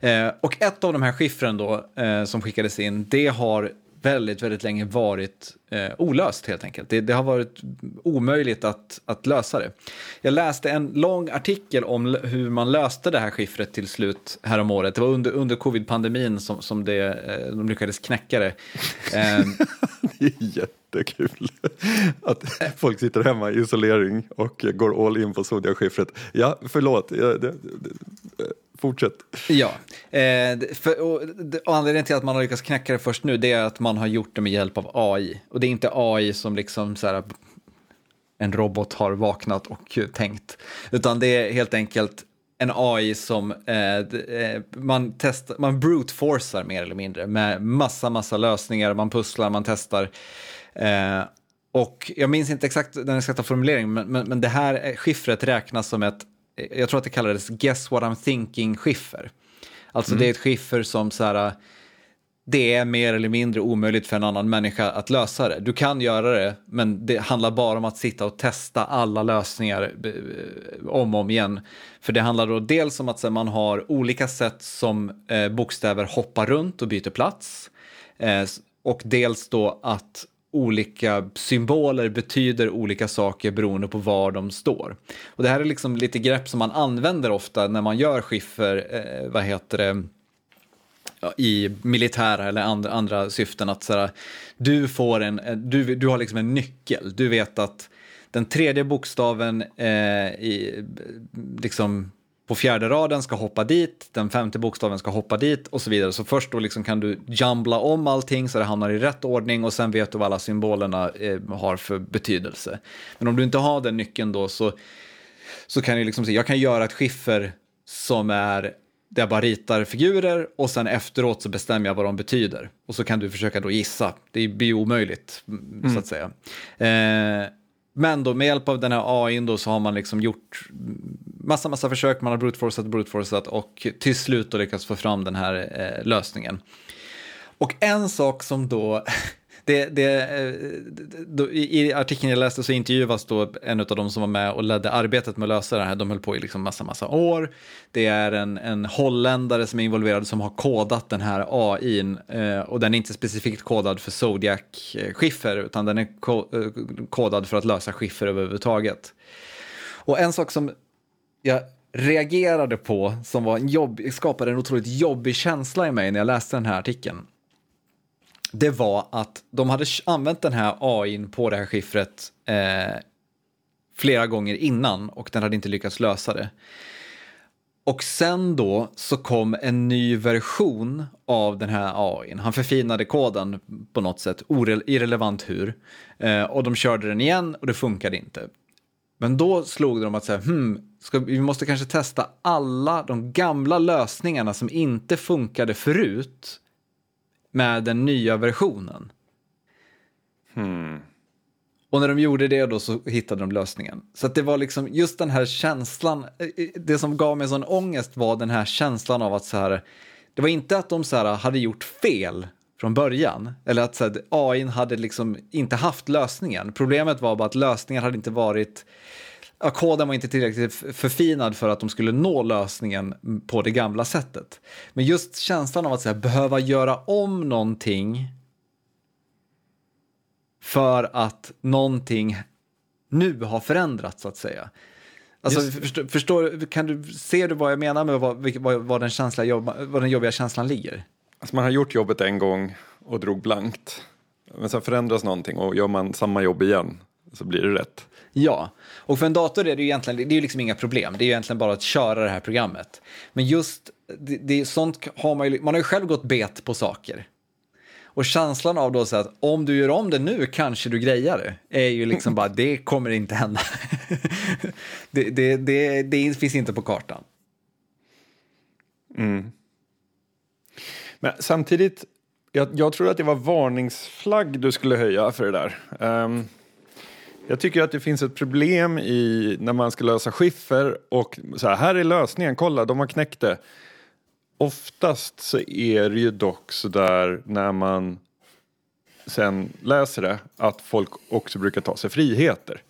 Speaker 1: Eh, och ett av de här skiffren då, eh, som skickades in, det har väldigt, väldigt länge varit eh, olöst helt enkelt. Det, det, har varit omöjligt att, att lösa det. Jag läste en lång artikel om hur man löste det här skiffret till slut härom året. Det var under, under covid-pandemin som, som det, eh, de lyckades knäcka det.
Speaker 2: Eh, <laughs> det är jättekul att folk sitter hemma i isolering och går all in på Zodiac-skiffret. Ja, förlåt. Ja, det, det, Fortsätt.
Speaker 1: Ja, eh, för, och, och anledningen till att man har lyckats knäcka det först nu det är att man har gjort det med hjälp av AI. Och det är inte AI som liksom så här, en robot har vaknat och tänkt, utan det är helt enkelt en AI som eh, eh, man, testar, man brute forcar mer eller mindre med massa, massa lösningar, man pusslar, man testar. Eh, och jag minns inte exakt den exakta formuleringen, men, men, men det här eh, skiffret räknas som ett jag tror att det kallades Guess what I'm thinking-skiffer. Alltså mm. det är ett skiffer som så här, det är mer eller mindre omöjligt för en annan människa att lösa det. Du kan göra det, men det handlar bara om att sitta och testa alla lösningar eh, om och om igen. För det handlar då dels om att här, man har olika sätt som eh, bokstäver hoppar runt och byter plats. Eh, och dels då att olika symboler betyder olika saker beroende på var de står. Och det här är liksom lite grepp som man använder ofta när man gör skiffer, eh, vad heter det, ja, i militära eller andra, andra syften. Att sådär, du, får en, eh, du, du har liksom en nyckel, du vet att den tredje bokstaven eh, i, liksom, på fjärde raden ska hoppa dit, den femte bokstaven ska hoppa dit och så vidare. Så först då liksom kan du jambla om allting så det hamnar i rätt ordning och sen vet du vad alla symbolerna eh, har för betydelse. Men om du inte har den nyckeln då så, så kan jag liksom säga, jag kan göra ett skiffer som är där jag bara ritar figurer och sen efteråt så bestämmer jag vad de betyder. Och så kan du försöka då gissa. Det blir omöjligt, mm. så att säga. Eh, men då med hjälp av den här AI då så har man liksom gjort massa, massa försök, man har brute-forcat, brute-forcat och till slut då lyckats få fram den här eh, lösningen. Och en sak som då <laughs> det, det, eh, då, I artikeln jag läste så intervjuas då en av de som var med och ledde arbetet med att lösa det här. De höll på i liksom massa, massa år. Det är en, en holländare som är involverad som har kodat den här AI eh, och den är inte specifikt kodad för Zodiac-skiffer utan den är ko eh, kodad för att lösa skiffer överhuvudtaget. Och en sak som jag reagerade på som var en jobb, skapade en otroligt jobbig känsla i mig när jag läste den här artikeln det var att de hade använt den här AI på det här skiffret eh, flera gånger innan och den hade inte lyckats lösa det. Och sen då så kom en ny version av den här AI. Han förfinade koden på något sätt, irrelevant hur. Eh, och de körde den igen och det funkade inte. Men då slog de att säga, hmm, ska, vi måste kanske testa alla de gamla lösningarna som inte funkade förut med den nya versionen.
Speaker 2: Hmm.
Speaker 1: Och när de gjorde det då så hittade de lösningen. Så det var liksom just den här känslan, eh, eh, det som gav mig sån ångest var den här känslan av att så här, det var inte att de så här hade gjort fel från början, eller att så här, AI hade liksom inte haft lösningen. Problemet var bara att lösningen hade inte varit koden var inte tillräckligt förfinad för att de skulle nå lösningen på det gamla sättet. Men just känslan av att här, behöva göra om någonting för att någonting nu har förändrats så att säga. Alltså, förstår, förstår, kan du, ser du vad jag menar med vad, vad, vad, den, känsla, vad den jobbiga känslan ligger?
Speaker 2: Alltså man har gjort jobbet en gång och drog blankt. Men sen förändras någonting och gör man samma jobb igen så blir det rätt.
Speaker 1: Ja, och för en dator är det ju egentligen det är liksom inga problem. Det är ju egentligen bara att köra det här programmet. Men just det, det sånt har man ju, man har ju själv gått bet på saker. Och känslan av då så att om du gör om det nu kanske du grejar det, är ju liksom bara det kommer inte hända. <laughs> det, det, det, det finns inte på kartan.
Speaker 2: Mm. Men samtidigt, jag, jag tror att det var varningsflagg du skulle höja för det där. Um, jag tycker att det finns ett problem i när man ska lösa skiffer och så här, här är lösningen, kolla de har knäckt det. Oftast så är det ju dock så där när man sen läser det att folk också brukar ta sig friheter.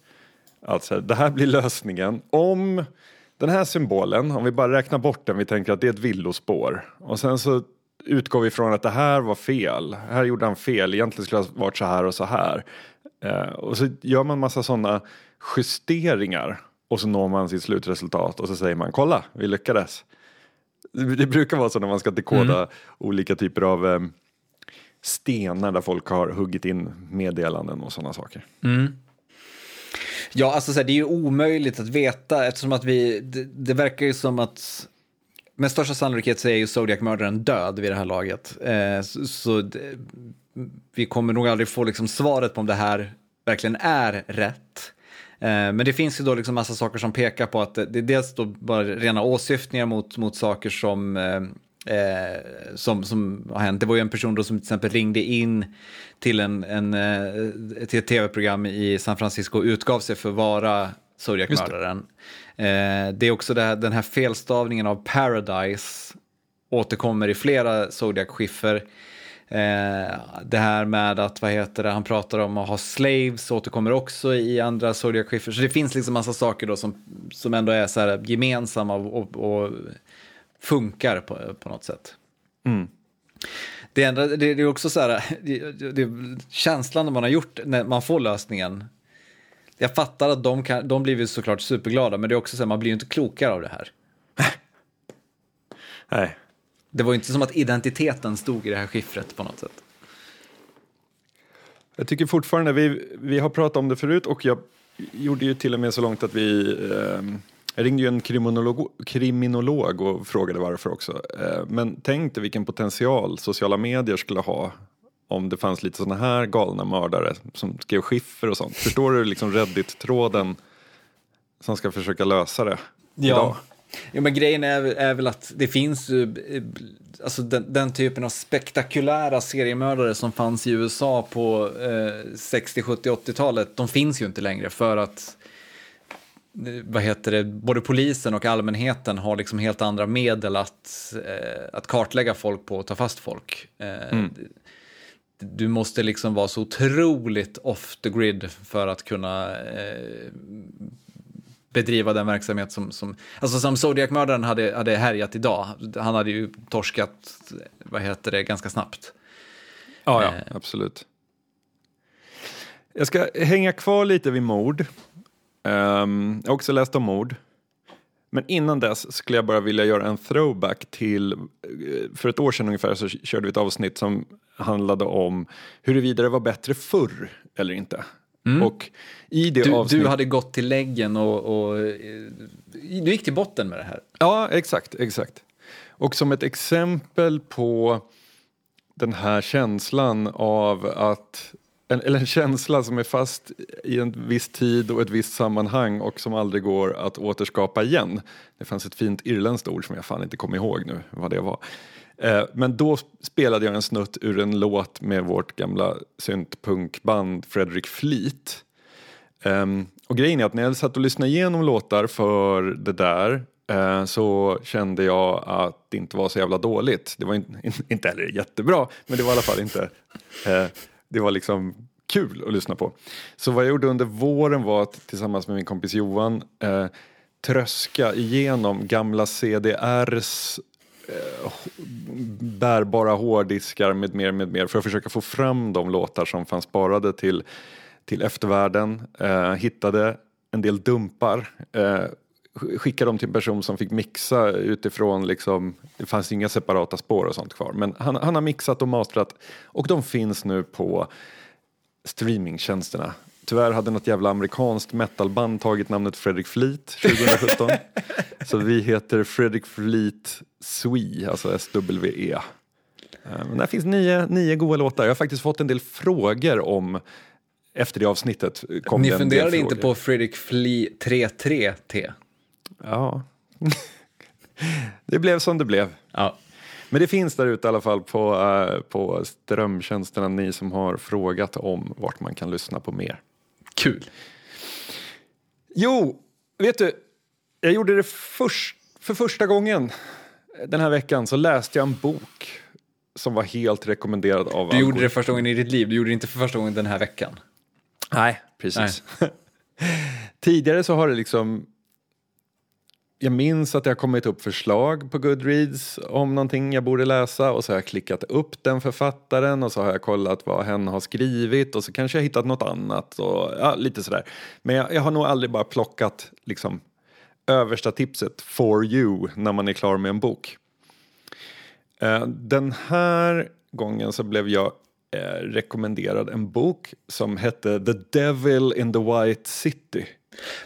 Speaker 2: Alltså, det här blir lösningen om den här symbolen, om vi bara räknar bort den, vi tänker att det är ett villospår och sen så utgår vi från att det här var fel. Här gjorde han fel, egentligen skulle det ha varit så här och så här. Eh, och så gör man massa sådana justeringar och så når man sitt slutresultat och så säger man kolla, vi lyckades. Det brukar vara så när man ska dekoda mm. olika typer av eh, stenar där folk har huggit in meddelanden och sådana saker.
Speaker 1: Mm. Ja, alltså så här, det är ju omöjligt att veta eftersom att vi, det, det verkar ju som att med största sannolikhet så är ju Zodiac-mördaren död vid det här laget. Eh, så, så det, vi kommer nog aldrig få liksom svaret på om det här verkligen är rätt. Eh, men det finns ju då liksom massa saker som pekar på att det är dels då bara rena åsyftningar mot, mot saker som, eh, eh som, som har hänt. Det var ju en person då som till exempel ringde in till, en, en, eh, till ett tv-program i San Francisco och utgav sig för att vara Zodiac-mördaren. Det. det. är också det här, den här felstavningen av Paradise återkommer i flera Zodiac-skiffer. Eh, det här med att, vad heter det, han pratar om att ha slaves återkommer också i andra Zodiac Schiffer. Så det finns liksom massa saker då som, som ändå är så här gemensamma och, och funkar på, på något sätt.
Speaker 2: Mm.
Speaker 1: Det, enda, det, det, är också så här, det, det, känslan när man har gjort, när man får lösningen. Jag fattar att de, kan, de blir såklart superglada, men det är också så här, man blir ju inte klokare av det här.
Speaker 2: Nej.
Speaker 1: Det var inte som att identiteten stod i det här skiffret på något sätt.
Speaker 2: Jag tycker fortfarande, vi, vi har pratat om det förut och jag gjorde ju till och med så långt att vi eh, Jag ringde ju en kriminolog, kriminolog och frågade varför också. Eh, men tänk dig vilken potential sociala medier skulle ha om det fanns lite sådana här galna mördare som skrev skiffer och sånt. Förstår du liksom Reddit-tråden som ska försöka lösa det idag?
Speaker 1: Ja, men grejen är, är väl att det finns ju, alltså den, den, typen av spektakulära seriemördare som fanns i USA på eh, 60, 70, 80-talet, de finns ju inte längre för att eh, vad heter det, både polisen och allmänheten har liksom helt andra medel att, eh, att kartlägga folk på och ta fast folk. Eh, mm. Du måste liksom vara så otroligt off the grid för att kunna eh, bedriva den verksamhet som, som alltså som Zodiac-mördaren hade, hade härjat idag. Han hade ju torskat, vad heter det, ganska snabbt.
Speaker 2: Ja, ja, eh. absolut. Jag ska hänga kvar lite vid mord. Um, jag har också läst om mord. Men innan dess skulle jag bara vilja göra en throwback till, eh, för ett år sedan ungefär så körde vi ett avsnitt som handlade om huruvida det var bättre förr eller inte. Mm. Och i det
Speaker 1: du,
Speaker 2: avsnitt...
Speaker 1: du hade gått till läggen och, och, du gick till botten med det här.
Speaker 2: Ja, exakt, exakt. Och som ett exempel på den här känslan av att en, eller en känsla som är fast i en viss tid och ett visst sammanhang och som aldrig går att återskapa igen. Det fanns ett fint irländskt ord som jag fan inte kommer ihåg nu vad det var. Eh, men då spelade jag en snutt ur en låt med vårt gamla syntpunkband Fredrik Fleet. Ehm, och grejen är att när jag satt och lyssnade igenom låtar för det där eh, så kände jag att det inte var så jävla dåligt. Det var inte <laughs> heller jättebra, men det var i alla fall inte... Eh, det var liksom kul att lyssna på. Så vad jag gjorde under våren var att tillsammans med min kompis Johan tröska igenom gamla CDRs Eh, bärbara hårddiskar med mer, med mer för att försöka få fram de låtar som fanns sparade till, till eftervärlden. Eh, hittade en del dumpar. Eh, skickade dem till en person som fick mixa utifrån, liksom, det fanns inga separata spår och sånt kvar. Men han, han har mixat och mastrat och de finns nu på streamingtjänsterna. Tyvärr hade något jävla amerikanskt metalband tagit namnet Fredrik Fleet 2017. <laughs> så vi heter Fredrik Fleet Swe, alltså S-W-E. Eh, men där finns nio, nio goda låtar. Jag har faktiskt fått en del frågor om efter det avsnittet.
Speaker 1: Kom Ni funderade inte på Fredrik Flee 33T?
Speaker 2: Ja, <laughs> det blev som det blev.
Speaker 1: Ja.
Speaker 2: Men det finns där ute i alla fall på, uh, på strömtjänsterna, ni som har frågat om vart man kan lyssna på mer.
Speaker 1: Kul.
Speaker 2: Jo, vet du, jag gjorde det först, för första gången den här veckan så läste jag en bok som var helt rekommenderad av
Speaker 1: Du gjorde det första gången i ditt liv, du gjorde det inte för första gången den här veckan.
Speaker 2: Nej, precis. Nej. <laughs> Tidigare så har det liksom jag minns att det har kommit upp förslag på Goodreads om någonting jag borde läsa och så har jag klickat upp den författaren och så har jag kollat vad hen har skrivit och så kanske jag hittat något annat och ja, lite sådär. Men jag, jag har nog aldrig bara plockat liksom översta tipset for you när man är klar med en bok. Eh, den här gången så blev jag eh, rekommenderad en bok som hette The Devil in the White City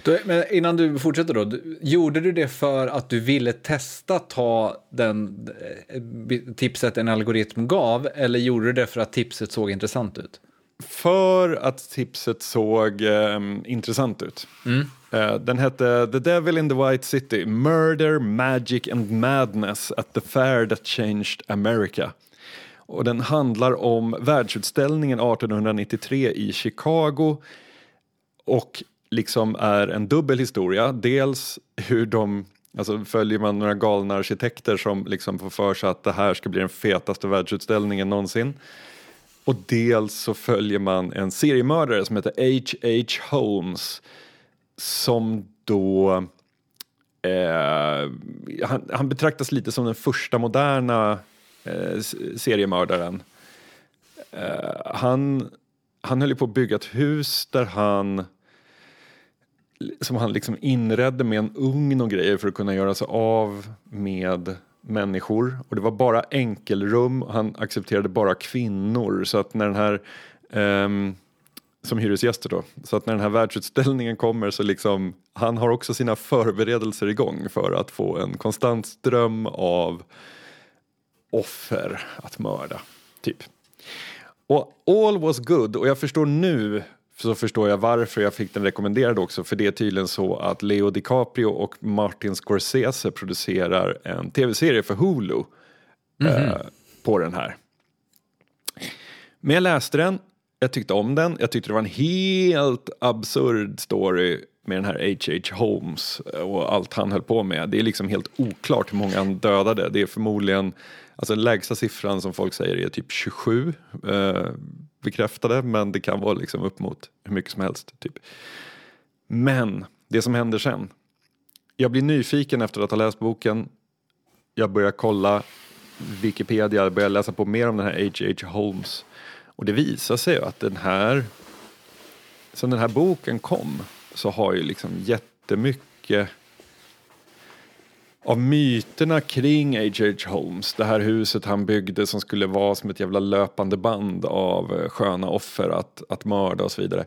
Speaker 1: då, men innan du fortsätter då, gjorde du det för att du ville testa ta den eh, tipset en algoritm gav eller gjorde du det för att tipset såg intressant ut?
Speaker 2: För att tipset såg eh, intressant ut. Mm. Eh, den hette The Devil in the White City, Murder, Magic and Madness at the Fair that Changed America. Och den handlar om världsutställningen 1893 i Chicago och liksom är en dubbel historia. Dels hur de Alltså följer man några galna arkitekter som liksom får för sig att det här ska bli den fetaste världsutställningen någonsin. Och dels så följer man en seriemördare som heter H.H. Holmes som då eh, han, han, betraktas lite som den första moderna eh, seriemördaren. Eh, han, han höll på att bygga ett hus där han som han liksom inredde med en ugn och grejer för att kunna göra sig av med människor. Och det var bara enkelrum, han accepterade bara kvinnor. Så att när den här um, som hyresgäster då. Så att när den här världsutställningen kommer så liksom, han har också sina förberedelser igång för att få en konstant ström av offer att mörda. Typ. Och all was good och jag förstår nu så förstår jag varför jag fick den rekommenderad också för det är tydligen så att Leo DiCaprio och Martin Scorsese producerar en tv-serie för Hulu mm -hmm. eh, på den här. Men jag läste den, jag tyckte om den, jag tyckte det var en helt absurd story med den här H.H. Holmes och allt han höll på med. Det är liksom helt oklart hur många han dödade. Det är förmodligen, alltså den lägsta siffran som folk säger är typ 27 eh, bekräftade, men det kan vara liksom upp mot hur mycket som helst. Typ. Men det som händer sen. Jag blir nyfiken efter att ha läst boken. Jag börjar kolla Wikipedia, börjar läsa på mer om den här H.H. Holmes. Och det visar sig att den här, sen den här boken kom så har ju liksom jättemycket av myterna kring H.H. Holmes, det här huset han byggde som skulle vara som ett jävla löpande band av eh, sköna offer att, att mörda och så vidare.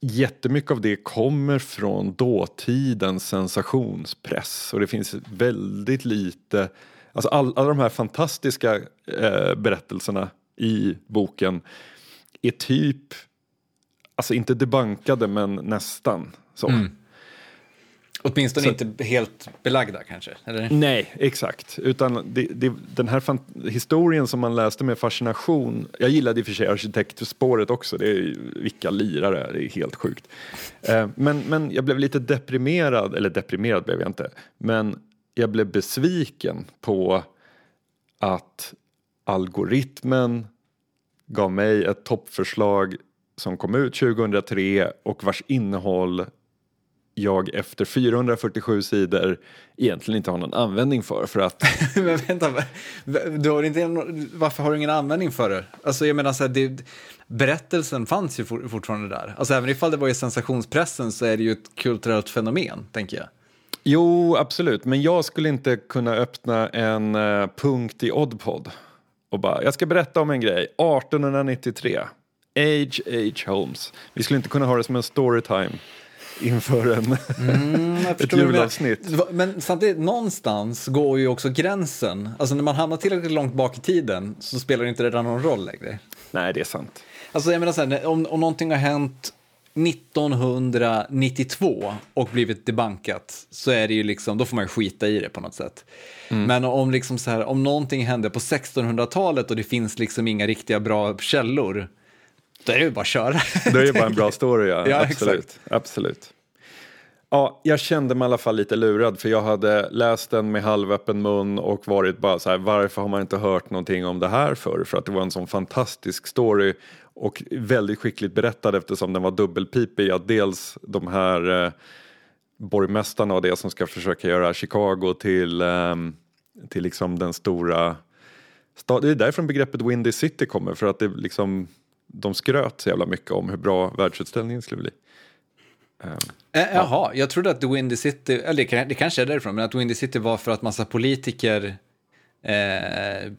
Speaker 2: Jättemycket av det kommer från dåtidens sensationspress och det finns väldigt lite, alltså all, alla de här fantastiska eh, berättelserna i boken är typ, alltså inte debankade men nästan så. Mm.
Speaker 1: Åtminstone så, inte helt belagda kanske? Eller?
Speaker 2: Nej, exakt. Utan det, det, den här historien som man läste med fascination. Jag gillade i och för sig arkitektspåret också. Det är vilka lirare, det är helt sjukt. Eh, men, men jag blev lite deprimerad, eller deprimerad blev jag inte. Men jag blev besviken på att algoritmen gav mig ett toppförslag som kom ut 2003 och vars innehåll jag efter 447 sidor egentligen inte har någon användning för. för att... <laughs>
Speaker 1: Men vänta, du har inte, varför har du ingen användning för det? Alltså jag menar så här, det, berättelsen fanns ju fortfarande där. Alltså även ifall det var i sensationspressen så är det ju ett kulturellt fenomen, tänker jag.
Speaker 2: Jo, absolut, men jag skulle inte kunna öppna en uh, punkt i Oddpod och bara, jag ska berätta om en grej, 1893, H.H. Holmes. Vi skulle inte kunna ha det som en storytime inför en, mm, <laughs> ett julavsnitt.
Speaker 1: Men samtidigt, någonstans går ju också gränsen. Alltså när man hamnar tillräckligt långt bak i tiden så spelar det inte redan någon roll längre.
Speaker 2: Nej, det är sant.
Speaker 1: Alltså jag menar så här, om, om någonting har hänt 1992 och blivit debankat så är det ju liksom, då får man ju skita i det på något sätt. Mm. Men om, liksom så här, om någonting hände på 1600-talet och det finns liksom inga riktiga bra källor då är det ju bara att köra.
Speaker 2: Då är det bara en <laughs> bra story, ja. ja absolut. Exakt. absolut. Ja, jag kände mig i alla fall lite lurad för jag hade läst den med halvöppen mun och varit bara så här, varför har man inte hört någonting om det här förr? För att det var en sån fantastisk story och väldigt skickligt berättad eftersom den var dubbelpipig. Att dels de här eh, borgmästarna och det som ska försöka göra Chicago till, eh, till liksom den stora. Det är därifrån begreppet Windy City kommer för att det liksom de skröt så jävla mycket om hur bra världsutställningen skulle bli.
Speaker 1: Um, äh, jaha, jag trodde att The Windy City, eller det, kanske är därifrån, men att Windy City var för att massa politiker eh,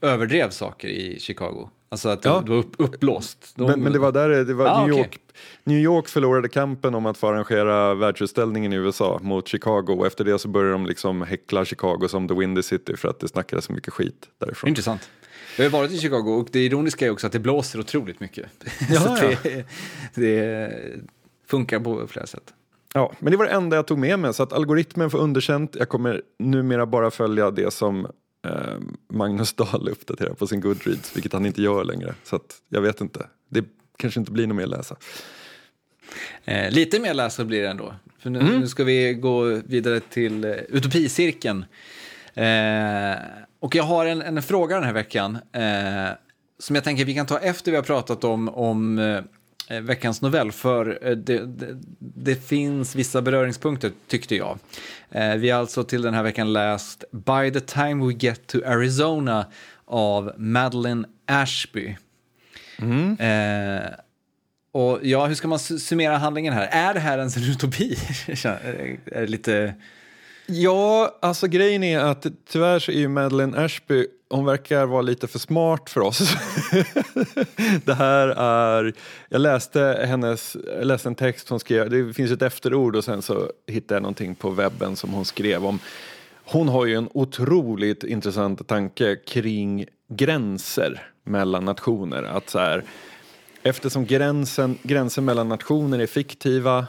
Speaker 1: överdrev saker i Chicago. Alltså att ja. det var upp, uppblåst.
Speaker 2: De... Men, men, det var där det var ah, New, York, okay. New York förlorade kampen om att få arrangera världsutställningen i USA mot Chicago och efter det så började de liksom häckla Chicago som The Windy City för att det snackades så mycket skit därifrån.
Speaker 1: Intressant. Jag har varit i Chicago och det ironiska är också att det blåser otroligt mycket. <laughs> Ja, så det, det, funkar på flera sätt.
Speaker 2: Ja, men det var det enda jag tog med mig så att algoritmen får underkänt. Jag kommer numera bara följa det som eh, Magnus Dahl uppdaterar på sin Goodreads, vilket han inte gör längre. Så att jag vet inte. Det kanske inte blir något mer läsa.
Speaker 1: Eh, lite mer läsa blir det ändå. För nu, mm. nu ska vi gå vidare till uh, Utopicirkeln. Eh, och jag har en, en fråga den här veckan eh, som jag tänker vi kan ta efter vi har pratat om, om eh, veckans novell. För eh, det, det, det, finns vissa beröringspunkter tyckte jag. Eh, vi har alltså till den här veckan läst By the time we get to Arizona av Madeleine Ashby. Mm. Eh, och ja, hur ska man summera handlingen här? Är det här ens en utopi? <laughs> lite
Speaker 2: Ja, alltså grejen är att tyvärr så är ju Madeleine Ashby, hon verkar vara lite för smart för oss. <laughs> det här är, jag läste hennes, jag läste en text hon skrev, det finns ett efterord och sen så hittade jag någonting på webben som hon skrev om. Hon har ju en otroligt intressant tanke kring gränser mellan nationer. Att så här, eftersom gränsen, gränser mellan nationer är fiktiva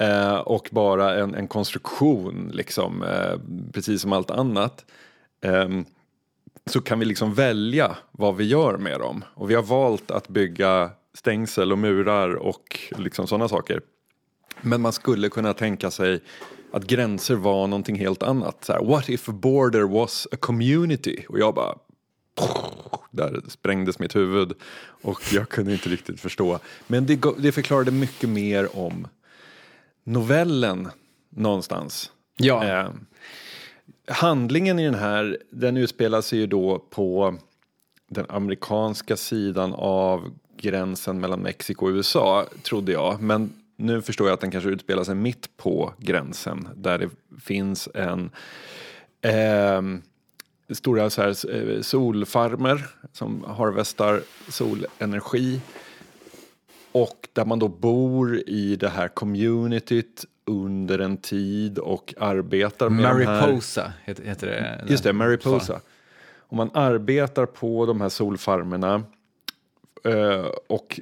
Speaker 2: eh, och bara en, en konstruktion, liksom, eh, precis som allt annat, eh, så kan vi liksom välja vad vi gör med dem. Och vi har valt att bygga stängsel och murar och liksom sådana saker. Men man skulle kunna tänka sig att gränser var någonting helt annat. Så här, What if a border was a community? Och jag bara där sprängdes mitt huvud och jag kunde inte riktigt förstå. Men det, det förklarade mycket mer om novellen någonstans.
Speaker 1: Ja.
Speaker 2: Eh, handlingen i den här, den utspelar sig ju då på den amerikanska sidan av gränsen mellan Mexiko och USA, trodde jag. Men nu förstår jag att den kanske utspelar sig mitt på gränsen där det finns en eh, stora så här, eh, solfarmer som harvestar solenergi. Och där man då bor i det här communityt under en tid och arbetar med
Speaker 1: Mariposa
Speaker 2: de här...
Speaker 1: heter, heter det.
Speaker 2: Just det, Mariposa. Och man arbetar på de här solfarmerna eh, och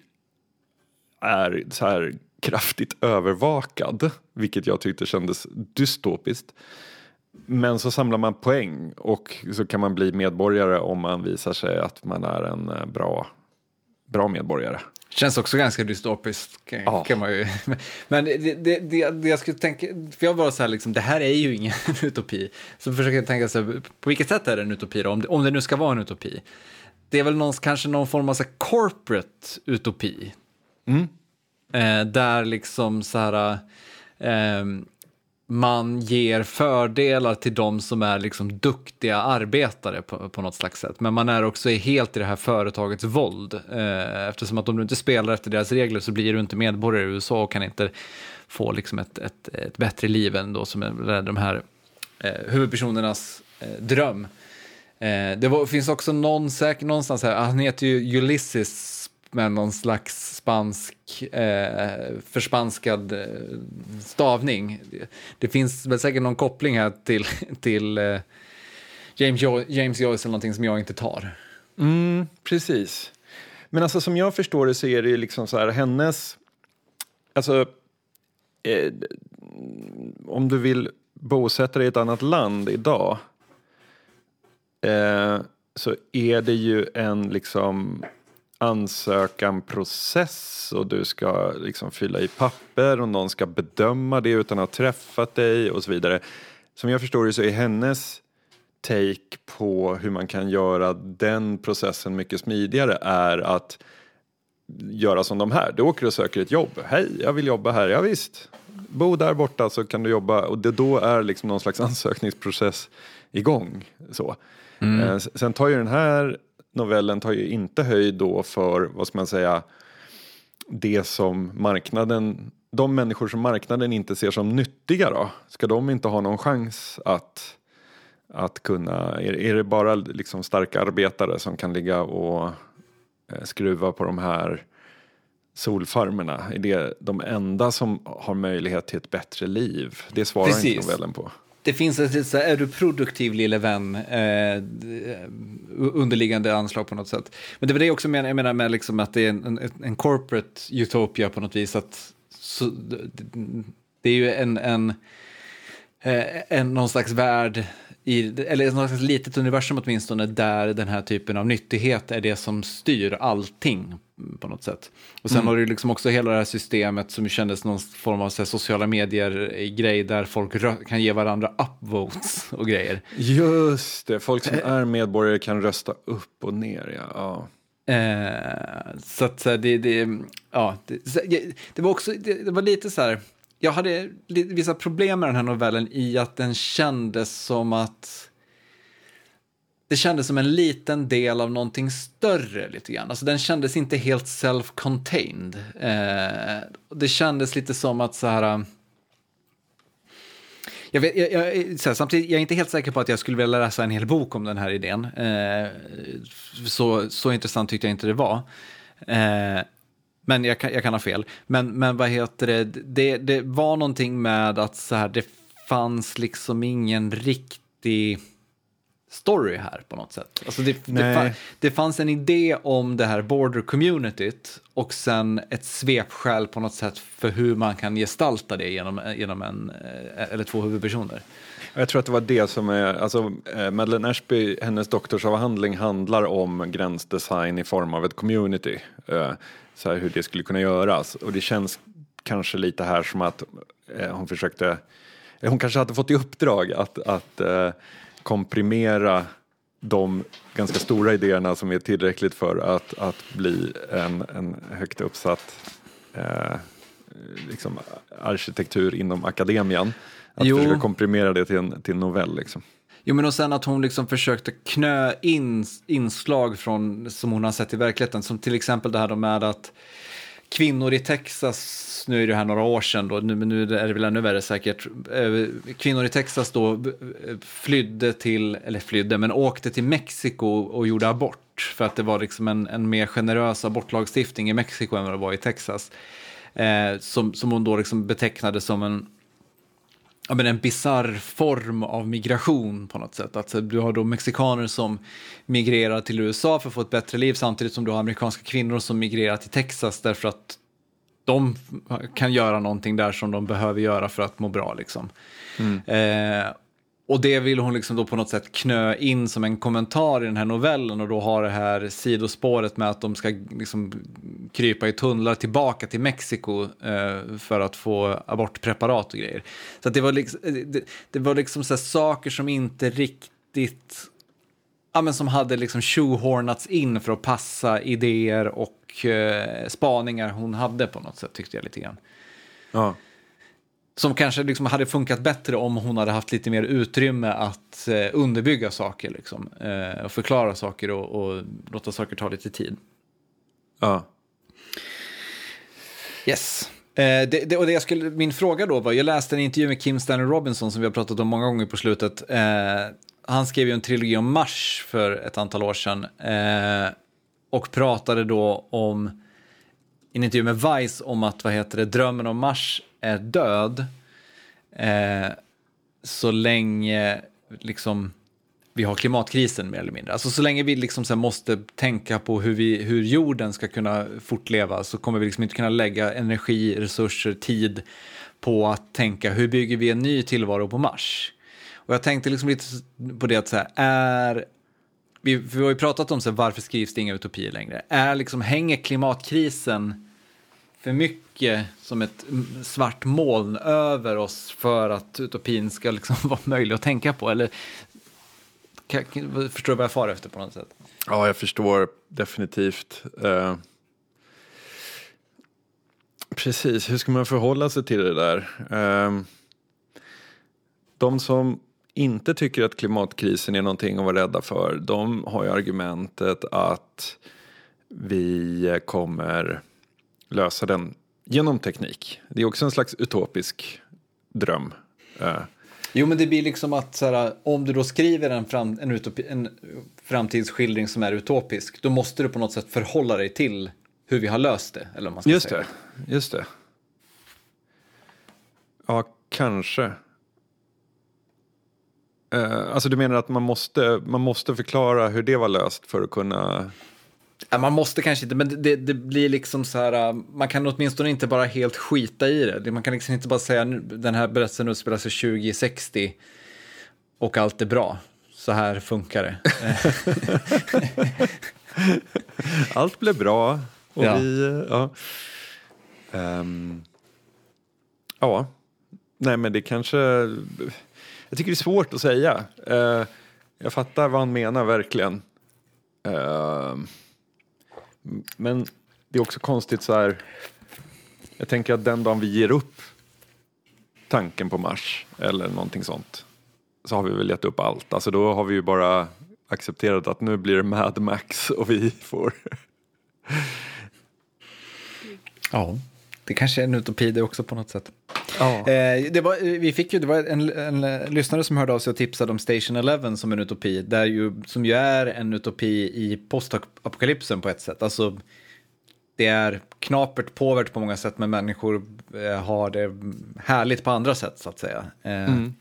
Speaker 2: är så här kraftigt övervakad, vilket jag tyckte kändes dystopiskt. Men så samlar man poäng och så kan man bli medborgare om man visar sig att man är en eh, bra, bra medborgare.
Speaker 1: Känns också ganska dystopiskt. Kan,
Speaker 2: Ja.
Speaker 1: kan man ju. <laughs> Men det, det, det, det jag skulle tänka, för jag var så här, liksom, det här är ju ingen <laughs> utopi. Så försöker jag tänka så här, på vilket sätt är det en utopi då? Om det, om det nu ska vara en utopi. Det är väl någon, kanske någon form av så här, corporate utopi. Eh, där liksom så här, eh, man ger fördelar till de som är liksom duktiga arbetare på, på något slags sätt. Men man är också helt i det här företagets våld. Eh, eftersom att om du inte spelar efter deras regler så blir du inte medborgare i USA och kan inte få liksom ett, ett, ett bättre liv än då som är de här eh, huvudpersonernas eh, dröm. Eh, det var, finns också någon, säk, någonstans här, han heter ju Ulysses med någon slags spansk, eh, förspanskad eh, stavning. Det, det finns väl säkert någon koppling här till, <laughs> till eh, James, jo James Joyce eller någonting som jag inte tar.
Speaker 2: Mm, precis. Men alltså som jag förstår det så är det ju liksom så här hennes, alltså eh, om du vill bosätta dig i ett annat land idag eh, så är det ju en liksom ansökanprocess och du ska liksom fylla i papper och någon ska bedöma det utan att ha träffat dig och så vidare. Som jag förstår det så är hennes take på hur man kan göra den processen mycket smidigare är att göra som de här. Du åker och söker ett jobb. Hej, jag vill jobba här. Ja, visst. Bo där borta så kan du jobba. Och det då är liksom någon slags <laughs> ansökningsprocess igång. Så. Eh, s- sen tar ju den här novellen tar ju inte höjd då för, vad ska man säga, det som marknaden, de människor som marknaden inte ser som nyttiga då? Ska de inte ha någon chans att, att kunna, är, är det bara liksom starka arbetare som kan ligga och eh, skruva på de här solfarmerna? Är det de enda som har möjlighet till ett bättre liv? Det svarar inte
Speaker 1: Precis.
Speaker 2: novellen på.
Speaker 1: Det finns ett så här, är du produktiv lille vän, eh, underliggande anslag på något sätt. Men det var det jag också menar, jag menar med liksom att det är en, en, en corporate utopia på något vis. Att, så, det, det är ju en, en, eh, en någon slags värld, i, eller något slags litet universum åtminstone, där den här typen av nyttighet är det som styr allting på något sätt. Och sen har du liksom också hela det här systemet som kändes någon form av så här, sociala medier-grej där folk kan ge varandra upvotes och grejer.
Speaker 2: Just det, folk som är medborgare kan rösta upp och ner. Ja. Ja.
Speaker 1: Eh, så att det, det, ja, det, det var också, det, det var lite så här, jag hade vissa problem med den här novellen i att den kändes som att det kändes som en liten del av någonting större lite grann. Alltså den kändes inte helt self-contained. Eh, det kändes lite som att så här, um, Jag, vet, jag, jag, så här, samtidigt, jag är inte helt säker på att jag skulle vilja läsa en hel bok om den här idén. Eh, så, så intressant tyckte jag inte det var. Eh, men jag kan, jag kan ha fel. Men, men vad heter det? det? Det var någonting med att så här, det fanns liksom ingen riktig story här på något sätt. Alltså det, det, fann, det, fanns en idé om det här border communityt och sen ett svepskäl på något sätt för hur man kan gestalta det genom, genom en eh, eller två huvudpersoner.
Speaker 2: Jag tror att det var det som är, alltså eh, Madeleine Ashby, hennes doktorsavhandling handlar om gränsdesign i form av ett community. Eh, så här, hur det skulle kunna göras och det känns kanske lite här som att hon försökte, hon kanske hade fått i uppdrag att, att komprimera de ganska stora idéerna som är tillräckligt för att, att bli en, en högt uppsatt eh, liksom arkitektur inom akademian. Att jo. försöka komprimera det till en, till en novell. Liksom.
Speaker 1: Jo, men och sen att hon liksom försökte knö in inslag från, som hon har sett i verkligheten, som till exempel det här med att kvinnor i Texas nu är det här några år sedan då, nu, men nu är det väl ännu värre säkert. Eh, kvinnor i Texas då eh, flydde till, eller flydde, men åkte till Mexiko och gjorde abort. För att det var liksom en, en mer generös abortlagstiftning i Mexiko än vad det var i Texas. Eh, som, som hon då liksom betecknade som en ja, men en bizarr form av migration på något sätt. Alltså, du har då mexikaner som migrerar till USA för att få ett bättre liv samtidigt som du har amerikanska kvinnor som migrerar till Texas därför att de kan göra någonting där som de behöver göra för att må bra. Liksom. Mm. Eh, och det vill hon liksom då på något sätt knö in som en kommentar i den här novellen och då har det här sidospåret med att de ska liksom krypa i tunnlar tillbaka till Mexiko eh, för att få abortpreparat och grejer. Så det var liksom, eh, det, det var liksom så saker som inte riktigt ja, men som hade liksom shoehornats in för att passa idéer och eh, spaningar hon hade på något sätt tyckte jag lite grann.
Speaker 2: Ja.
Speaker 1: Som kanske liksom hade funkat bättre om hon hade haft lite mer utrymme att eh, underbygga saker liksom, eh, och förklara saker och, och, låta saker ta lite tid.
Speaker 2: Ja.
Speaker 1: Yes. Eh, det, det, och det jag skulle, min fråga då var, jag läste en intervju med Kim Stanley Robinson som vi har pratat om många gånger på slutet. Eh, han skrev ju en trilogi om Mars för ett antal år sedan eh, och pratade då om i en intervju med Vice om att vad heter det, drömmen om Mars är död eh, så länge liksom vi har klimatkrisen mer eller mindre. Alltså så länge vi liksom så måste tänka på hur, vi, hur jorden ska kunna fortleva så kommer vi liksom inte kunna lägga energi, resurser, tid på att tänka hur bygger vi en ny tillvaro på Mars. Och jag tänkte liksom lite på det att så här, är vi, vi har ju pratat om så här, varför skrivs det inga utopier längre. Är liksom, hänger klimatkrisen för mycket som ett svart moln över oss för att utopin ska liksom <laughs> vara möjlig att tänka på? Eller kan, förstår du vad jag far efter på något sätt?
Speaker 2: Ja, jag förstår definitivt. Eh, precis, hur ska man förhålla sig till det där? Eh, de som inte tycker att klimatkrisen är någonting att vara rädda för, de har ju argumentet att vi kommer lösa den genom teknik. Det är också en slags utopisk dröm. Eh,
Speaker 1: jo, men det blir liksom att så här, om du då skriver en, fram, en, utopi, en framtidsskildring som är utopisk, då måste du på något sätt förhålla dig till hur vi har löst det. Eller man ska
Speaker 2: just
Speaker 1: säga.
Speaker 2: det, just det. Ja, kanske. Uh, alltså du menar att man måste, man måste förklara hur det var löst för att kunna...
Speaker 1: man måste kanske inte, men det, det, blir liksom så här, äh, man kan åtminstone inte bara helt skita i det. Man kan liksom inte bara säga, den här berättelsen utspelar sig 2060 och allt är bra. Så här funkar det. <laughs>
Speaker 2: allt blev bra. Och ja. vi, ja. Um, ja, nej men det kanske jag tycker det är svårt att säga. Uh, jag fattar vad han menar verkligen. Uh, men det är också konstigt så här. Jag tänker att den dagen vi ger upp tanken på Mars eller någonting sånt så har vi väl gett upp allt. Alltså då har vi ju bara accepterat att nu blir det Mad Max och vi får...
Speaker 1: ja, det kanske är en utopi det också på något sätt.
Speaker 2: Ja.
Speaker 1: Eh, det var, vi fick ju, det var en, en, en lyssnare som hörde av sig och tipsade om Station Eleven som en utopi, där ju, som ju är en utopi i postapokalypsen på ett sätt. Alltså, det är knapert påvert på många sätt, men människor eh, har det härligt på andra sätt, så att säga. Eh,
Speaker 2: Mm.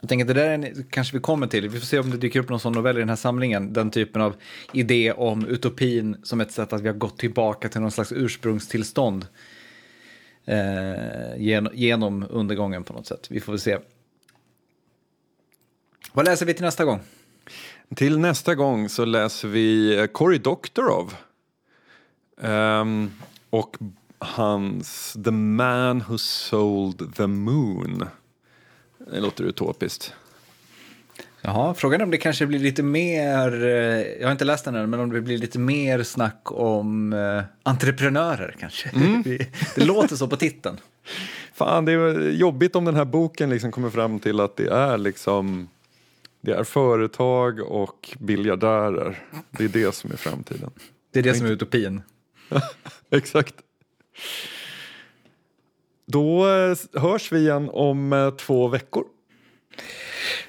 Speaker 1: Jag tänker att det där är en, kanske vi kommer till, vi får se om det dyker upp någon sån novell i den här samlingen, den typen av idé om utopin som ett sätt att vi har gått tillbaka till någon slags ursprungstillstånd eh, genom, genom undergången på något sätt. Vi får väl se. Vad läser vi till nästa gång?
Speaker 2: Till nästa gång så läser vi eh, Cory Doctorow. Um, och hans The Man Who Sold the Moon. Det låter utopiskt.
Speaker 1: Jaha, frågan är om det kanske blir lite mer, eh, jag har inte läst den än, men om det blir lite mer snack om eh, entreprenörer kanske. <laughs> Det, det låter så på titeln.
Speaker 2: Fan, det är jobbigt om den här boken liksom kommer fram till att det är liksom det är företag och biljardärer. Det är det som är framtiden.
Speaker 1: Det är det som är utopin. <laughs>
Speaker 2: Exakt. Då eh, hörs vi igen om två veckor.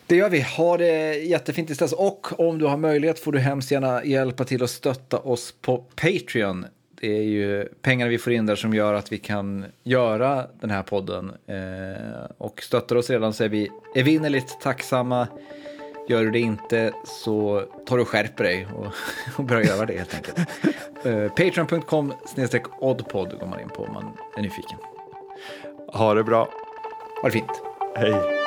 Speaker 1: Det gör vi. Ha det jättefint tills dess. Och om du har möjlighet får du hemskt gärna hjälpa till att stötta oss på Patreon. Det är ju pengar vi får in där som gör att vi kan göra den här podden. Eh, och stöttar oss redan så är vi evinnerligt tacksamma. Gör du det inte så tar du och skärper dig och, <laughs> och börjar göra det helt enkelt. Eh, Patreon.com oddpod går man in på om man är nyfiken.
Speaker 2: Ha det bra.
Speaker 1: Ha det fint.
Speaker 2: Hej.